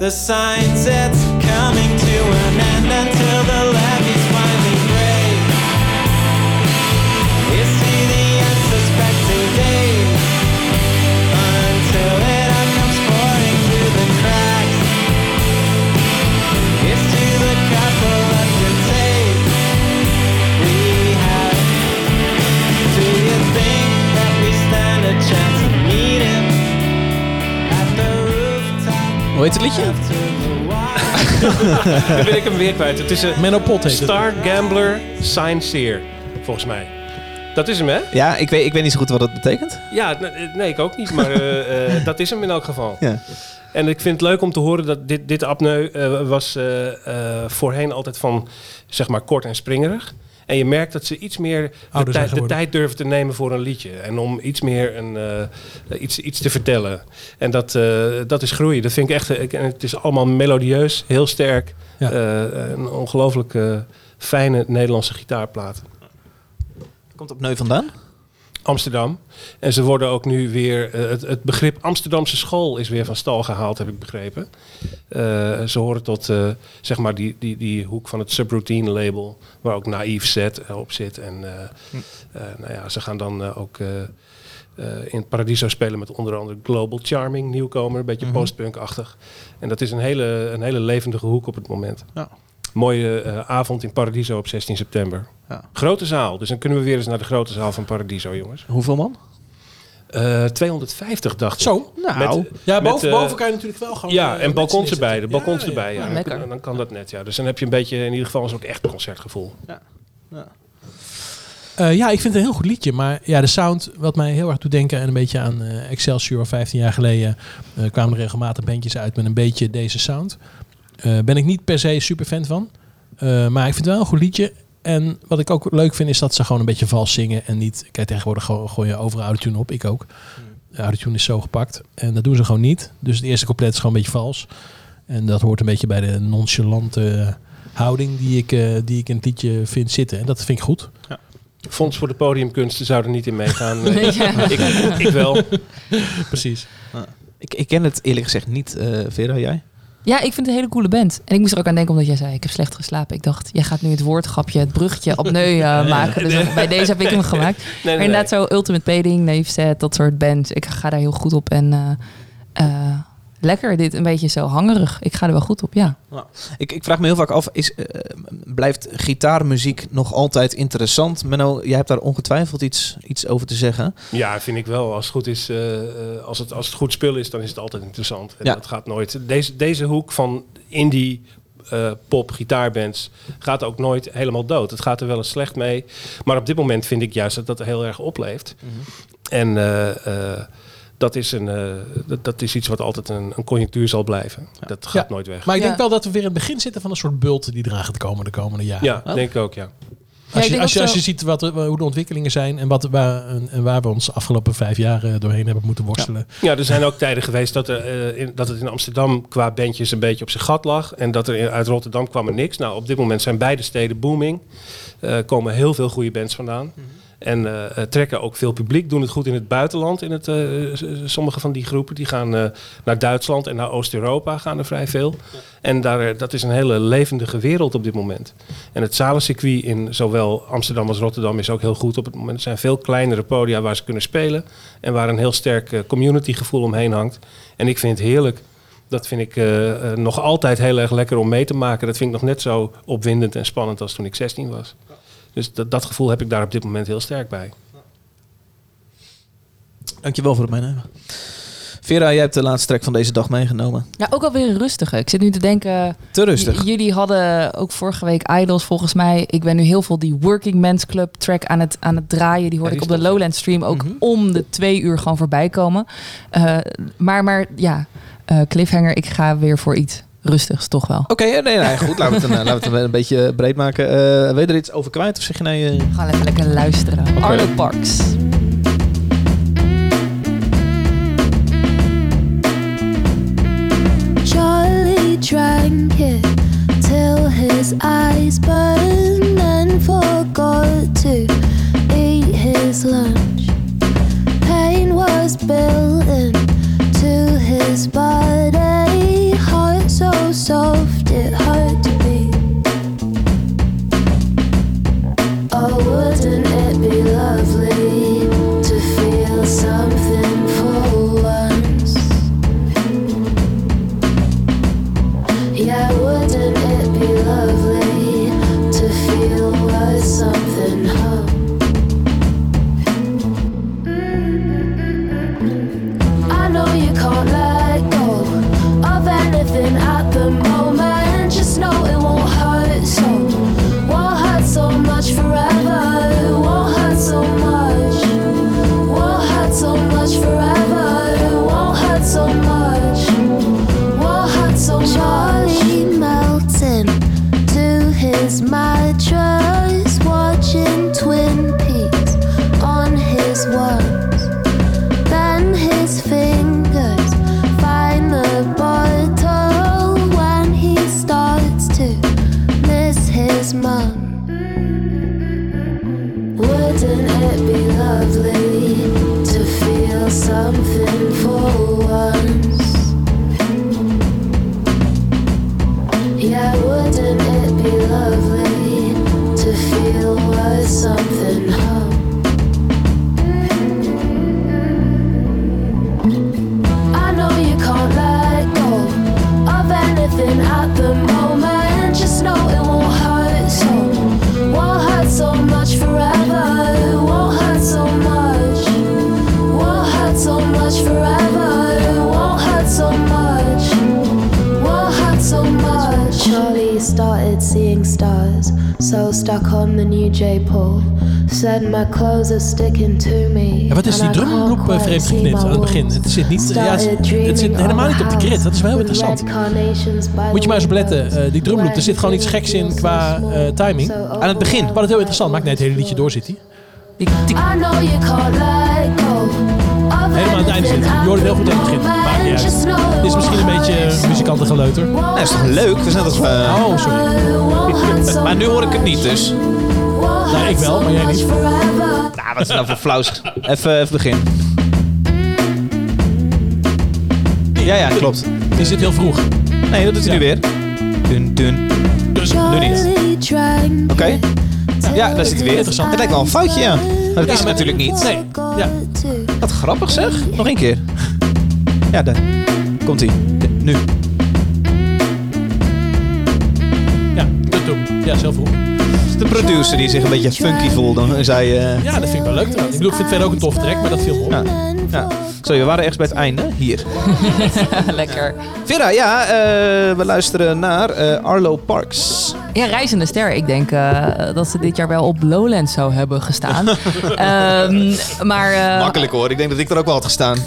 The sign says. Hoe heet het liedje? Dan ben ik hem weer kwijt. Het is een Menno Pot heet het. Star Gambler Sign volgens mij. Dat is hem, hè? Ja, ik weet, ik weet niet zo goed wat dat betekent. Ja, nee, nee, ik ook niet, maar eh, eh, dat is hem in elk geval. Ja. En ik vind het leuk om te horen dat dit, dit apneu eh, was eh, eh, voorheen altijd van, zeg maar, kort en springerig. En je merkt dat ze iets meer de, de tijd durven te nemen voor een liedje. En om iets meer een, eh, iets, iets te vertellen. En dat, eh, dat is groei. Dat vind ik echt. ik- en het is allemaal melodieus, heel sterk. Ja. Eh, een ongelooflijk eh, fijne Nederlandse gitaarplaat. Komt op Neu vandaan? Amsterdam. En ze worden ook nu weer. eh, het, het begrip Amsterdamse school is weer van stal gehaald, heb ik begrepen. Eh, ze horen tot eh, zeg maar die, die, die hoek van het subroutine label, waar ook Naïef Zet op zit. En eh, nou ja, ze gaan dan ook. in Paradiso spelen met onder andere Global Charming, nieuwkomer, een beetje postpunk-achtig. En dat is een hele, een hele levendige hoek op het moment. Ja. Mooie eh, avond in Paradiso op 16 september. Ja. Grote zaal, dus dan kunnen we weer eens naar de grote zaal van Paradiso, jongens. Hoeveel man? Eh 250 dacht ik. Zo. Nou, Met- Ja, met, boven, eh, boven kan je natuurlijk wel gewoon... Ja, eh, en balkons erbij. De balkons Ja, ja. erbij, ja. Ja, lekker. Dan, dan kan dat net, ja. Dus dan heb je een beetje, in ieder geval een soort echt concertgevoel. Eh, ja, ik vind het een heel goed liedje. Maar ja, de sound, wat mij heel erg doet denken... en een beetje aan eh, Excelsior 15 jaar geleden... eh, kwamen er regelmatig bandjes uit met een beetje deze sound. Eh, ben ik niet per se super fan van. Eh, maar ik vind het wel een goed liedje. En wat ik ook leuk vind, is dat ze gewoon een beetje vals zingen. En niet, kijk, tegenwoordig gooi gooi je overal autotune op. Ik ook. De autotune is zo gepakt. En dat doen ze gewoon niet. Dus het eerste couplet is gewoon een beetje vals. En dat hoort een beetje bij de nonchalante houding die ik, eh, die ik in het liedje vind zitten. En dat vind ik goed. Fonds voor de podiumkunsten zou er niet in meegaan. Nee, ja. ik, ik wel. Precies. Ik, ik ken het eerlijk gezegd niet. eh Vera, jij? Ja, ik vind het een hele coole band. En ik moest er ook aan denken omdat jij zei, ik heb slecht geslapen. Ik dacht, jij gaat nu het woordgrapje, het bruggetje opneu eh, maken. Dus bij deze heb ik hem gemaakt. Nee, Maar nee, inderdaad zo Ultimate Pading, Nave Set, dat soort bands. Ik ga daar heel goed op. En eh, eh, lekker dit, een beetje zo hangerig. Ik ga er wel goed op, ja. Ik, ik vraag me heel vaak af, is, eh, blijft gitaarmuziek nog altijd interessant? Menno, jij hebt daar ongetwijfeld iets, iets over te zeggen. Ja, vind ik wel. Als het goed is, eh, eh, als, het, als het goed spul is, dan is het altijd interessant. En Ja. dat gaat nooit. Deze, deze hoek van indie eh, pop gitaarbands gaat ook nooit helemaal dood. Het gaat er wel eens slecht mee. Maar op dit moment vind ik juist dat dat heel erg opleeft. En eh, eh, dat, is een, eh, dat, dat is iets wat altijd een, een conjunctuur zal blijven. Dat gaat Ja. nooit weg. Maar ik Ja. denk wel dat we weer in het begin zitten van een soort bult die eraan gaat komen de komende jaren. ja, denk ik ook, ja. Als je, als, je, als ziet wat, de- hoe de ontwikkelingen zijn en, wat, waar, en, en waar we ons de afgelopen vijf jaar eh, doorheen hebben moeten worstelen. Ja, er zijn ook tijden geweest dat, er, eh, in, dat het in Amsterdam qua bandjes een beetje op zijn gat lag. En dat er in- uit Rotterdam kwam er niks. Nou, op dit moment zijn beide steden booming. Er komen heel veel goede bands vandaan. En eh, eh, trekken ook veel publiek. Doen het goed in het buitenland. In het, eh, sommige van die groepen die gaan naar Duitsland en naar Oost-Europa gaan er vrij veel. En daar, dat is een hele levendige wereld op dit moment. En het zalencircuit in zowel Amsterdam als Rotterdam is ook heel goed op het moment. Er zijn veel kleinere podia waar ze kunnen spelen. En waar een heel sterk communitygevoel omheen hangt. En ik vind het heerlijk. Dat vind ik nog altijd heel erg lekker om mee te maken. Dat vind ik nog net zo opwindend en spannend als toen ik 16 was. Dus dat, dat gevoel heb ik daar op dit moment heel sterk bij. Dankjewel voor het meenemen. Vera, jij hebt de laatste track van deze dag meegenomen. Ja, ook alweer een rustige. Ik zit nu te denken... Te rustig. Jullie hadden ook vorige week Idols volgens mij. Ik ben nu heel veel die Working Men's Club track aan het, aan het draaien. Die hoorde Ja, ik op de Lowland stream ook Mhm. om de twee uur gewoon voorbij komen. Eh, maar, maar ja, eh, cliffhanger, ik ga weer voor iets rustigs toch wel. Oké, eh, nee, nee, goed. Laten we het, een, eh, laten we het een beetje breed maken. Eh wil je er iets over kwijt? Of zeg je nee? eh, We gaan even lekker luisteren. Arlo Parks. Charlie drank it till his eyes burned and forgot to eat his lunch. Pain was built into his body, soft it hurt Wouldn't it be lovely to feel worth something? Stuck on the new J. Paul. Said my clothes are sticking to me. Ja, wat is die drumloop eh, quite vreemd geknipt my aan het begin? Het zit, niet, ja, het, zit dreaming helemaal niet op de grid. Dat is wel heel interessant. Moet je the maar eens op letten. windows. eh, die drumloop, er zit gewoon iets geks in qua eh, timing. Aan het begin. Wat het heel interessant maakt. Nee, het hele liedje door zit hij. Die, die, Helemaal aan het einde zit. Je hoort het heel goed aan het begin. Maakt niet uit. Het is misschien een beetje eh, muzikantengeleuter. Nou, is toch leuk? We zijn dat, eh, Oh, sorry. Maar nu hoor ik het niet, dus. Nou, ik wel, maar jij niet. Nou, wat is nou voor flauws? Even, even begin. Ja, ja, klopt. Die zit heel vroeg. Nee, dat doet hij nu weer. Dun, dun. Dus nu niet. Oké. Ja, daar zit hij weer. Interessant. Het lijkt wel een foutje, ja. Dat is natuurlijk niet. Nee. Ja. Wat grappig zeg. Nog één keer. Ja, daar. Komt hij. Nu. Ja, dat doen. Ja, zelf vroeg. De producer die zich een beetje funky voelde. Dan zei eh, Ja, dat vind ik wel leuk trouwens. Ik bedoel, ik vind het verder ook een tof track, maar dat viel op. Ja. Ja. Sorry, we waren ergens bij het einde. Hier. lekker. Vera, ja, eh, we luisteren naar eh, Arlo Parks. Ja, Reizende Ster. Ik denk eh, dat ze dit jaar wel op Lowlands zou hebben gestaan. Ehm, maar, eh, Makkelijk hoor. Ik denk dat ik er ook wel had gestaan.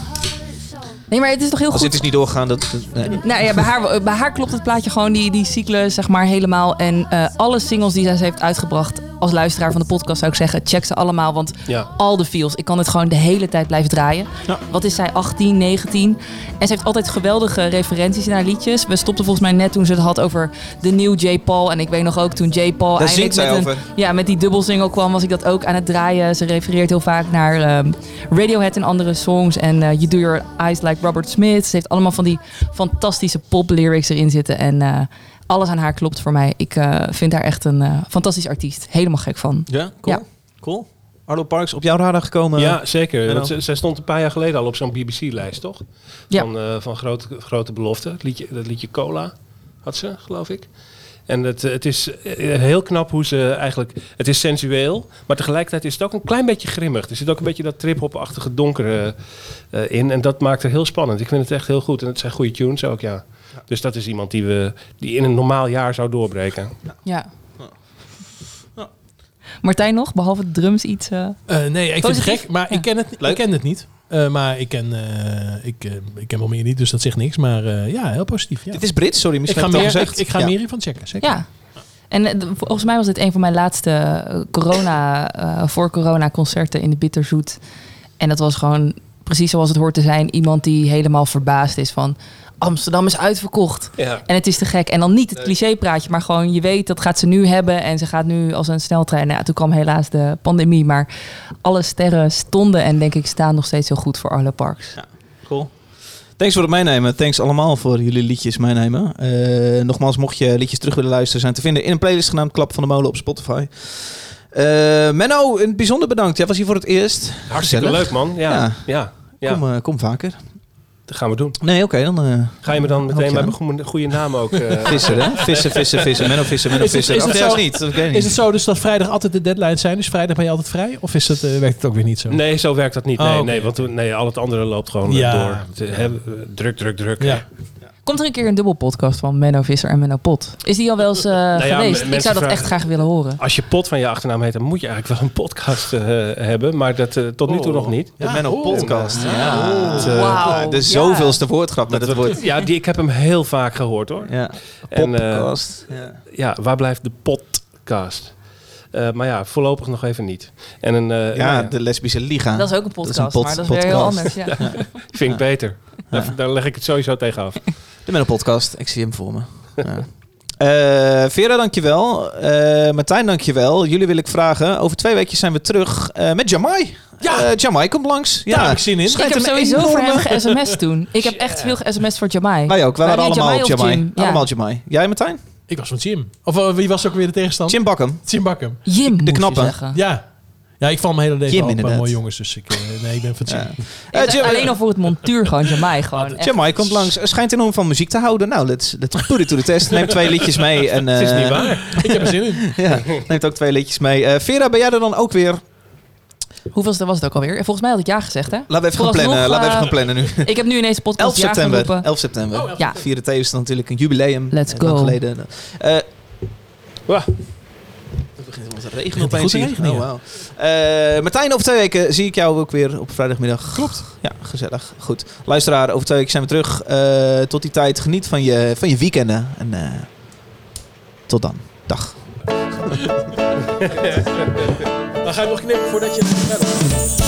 Nee, maar het is toch heel Als goed. dit is niet doorgegaan, dat... dat- nee. Nou ja, bij haar, bij haar klopt het plaatje gewoon die, die cyclus zeg maar helemaal. En eh, alle singles die zij heeft uitgebracht als luisteraar van de podcast zou ik zeggen, check ze allemaal. Want Ja. al de feels, ik kan het gewoon de hele tijd blijven draaien. Wat is zij, 18, 19? En ze heeft altijd geweldige referenties in haar liedjes. We stopten volgens mij net toen ze het had over de nieuwe J. Paul. En ik weet nog ook toen J. Paul Daar eindelijk met, een, ja, met die dubbelsingle kwam, was ik dat ook aan het draaien. Ze refereert heel vaak naar ehm, Radiohead en andere songs. En eh, You Do Your Eyes Like Robert Smith. Ze heeft allemaal van die fantastische pop lyrics erin zitten. En eh, alles aan haar klopt voor mij. Ik eh, vind haar echt een eh, fantastisch artiest. Helemaal gek van. Ja, cool. Ja. Cool. Arlo Parks, op jouw radar gekomen? Ja, zeker. Want ze- zij stond een paar jaar geleden al op zo'n BBC-lijst, toch? Ja. Van, eh, van grote, grote belofte. Het liedje, dat liedje Cola had ze, geloof ik. En het, het is heel knap hoe ze eigenlijk... Het is sensueel, maar tegelijkertijd is het ook een klein beetje grimmig. Er zit ook een beetje dat trip-hop-achtige donkere eh, in. En dat maakt het heel spannend. Ik vind het echt heel goed. En het zijn goede tunes ook, ja. Dus dat is iemand die, we, die in een normaal jaar zou doorbreken. Ja. Martijn nog, behalve de drums iets... eh, Eh, nee, ik vind het gek, maar ik, ken het, ik ken het niet. Eh, maar ik ken, eh, ik, ik ken wel meer niet, dus dat zegt niks. Maar eh, ja, heel positief. Ja. Dit is Brits, sorry, ik misschien ga ik meer, het al ik, gezegd. ik ga Ja. meer hiervan checken. Zeker. Ja. En volgens mij was dit een van mijn laatste corona, eh, voor corona concerten in de Bitterzoet. En dat was gewoon precies zoals het hoort te zijn. Iemand die helemaal verbaasd is van Amsterdam is uitverkocht. Ja. En het is te gek. En dan niet het clichépraatje, maar gewoon je weet dat gaat ze nu hebben. En ze gaat nu als een sneltrein. Nou, ja, toen kwam helaas de pandemie. Maar alle sterren stonden en denk ik staan nog steeds heel goed voor Arlo Parks. Cool. Thanks voor het meenemen. Thanks allemaal voor jullie liedjes meenemen. Eh, nogmaals, mocht je liedjes terug willen luisteren, zijn te vinden in een playlist genaamd Klap van de Molen op Spotify. Eh, Menno, het bijzonder bedankt. Jij was hier voor het eerst. Hartstikke Gezellig. leuk, man. Ja, Ja. ja. ja. Kom, eh, kom vaker. Dat gaan we doen. Nee, oké, dan... eh, Ga je me dan meteen bij mijn goede, naam ook... eh, Visser, hè? Vissen, vissen, vissen. Menno vissen, Menno Is het- vissen. is Of het juist zo- niet, dat weet ik Is het zo dus dat vrijdag altijd de deadline zijn? Dus vrijdag ben je altijd vrij? Of is het, eh, werkt het ook weer niet zo? Nee, zo werkt dat niet. Nee, Oh, nee want we- nee, al het andere loopt gewoon Ja. door. Druk, druk, druk. Ja. Komt er een keer een dubbel podcast van Menno Visser en Menno Pot? Is die al wel eens eh, ja, geweest? Ik zou dat vragen- echt graag willen horen. Als je pot van je achternaam heet, dan moet je eigenlijk wel een podcast eh, hebben. Maar dat eh, tot nu toe Oh. nog niet. De Menno podcast. Ja. Eh, Wauw. De zoveelste woordgrap met het woord. Ja, die, ik heb hem heel vaak gehoord hoor. Ja. Podcast. ja. Ja, waar blijft de podcast? Eh, maar ja, voorlopig nog even niet. En een, eh, Ja, nou de lesbische liga. Dat is ook een Dat podcast, maar dat is weer heel anders. Ja. vind ik beter. Daar, daar leg ik het sowieso tegen af. De Menno podcast. Ik zie hem voor me. Ja. Eh, Vera, dankjewel. Eh Martijn, dankjewel. Jullie wil ik vragen. Over twee weekjes zijn we terug eh, met Jamai. Ja. Jamai komt langs. Ja, Daar heb ik zin in. Ik Schijnt heb een sowieso voor hem ge-sms toen. Ik heb echt veel ge-sms voor Jamai. Wij ook. Wij waren allemaal Jamai of Jamai. Jim? Ja. Allemaal Jamai. Jij, Martijn? Ik was van Jim. Of wie was ook weer de tegenstander? Jim Bakkum. Jim Bakkum. Jim, je knappe. Ja. Ja, ik val mijn hele leven op bij mooie jongens. Dus ik, eh, nee, ik ben van. Ja. Eh, Jim- alleen al voor het montuur gewoon Jamai. Gewoon echt. Jamai komt langs. Er schijnt enorm van muziek te houden. Nou, let's, let's put it to the test. Neem twee liedjes mee. En, Het is eh, niet waar. Ik heb er zin in. Ja, neemt ook twee liedjes mee. Eh, Vera, ben jij er dan ook weer? Hoeveelste was het ook alweer? Volgens mij had ik ja gezegd, hè? Laten we even gaan plannen. Laten we even eh, gaan plannen nu. Ik heb nu ineens de 11 podcast ja september. geroepen. 11 september. Oh, 11 Ja. Vierde tevens natuurlijk een jubileum. Let's Eh, lang go. geleden. Eh. Het begint wel te regenen opeens goed regenen, Oh, wauw. Eh, Martijn, over twee weken zie ik jou ook weer op vrijdagmiddag. Klopt. Ja, gezellig. Goed. Luisteraar, over twee weken zijn we terug. Eh, tot die tijd, geniet van je, van je weekenden. En eh, tot dan. Dag. Dan ga je nog knippen voordat je het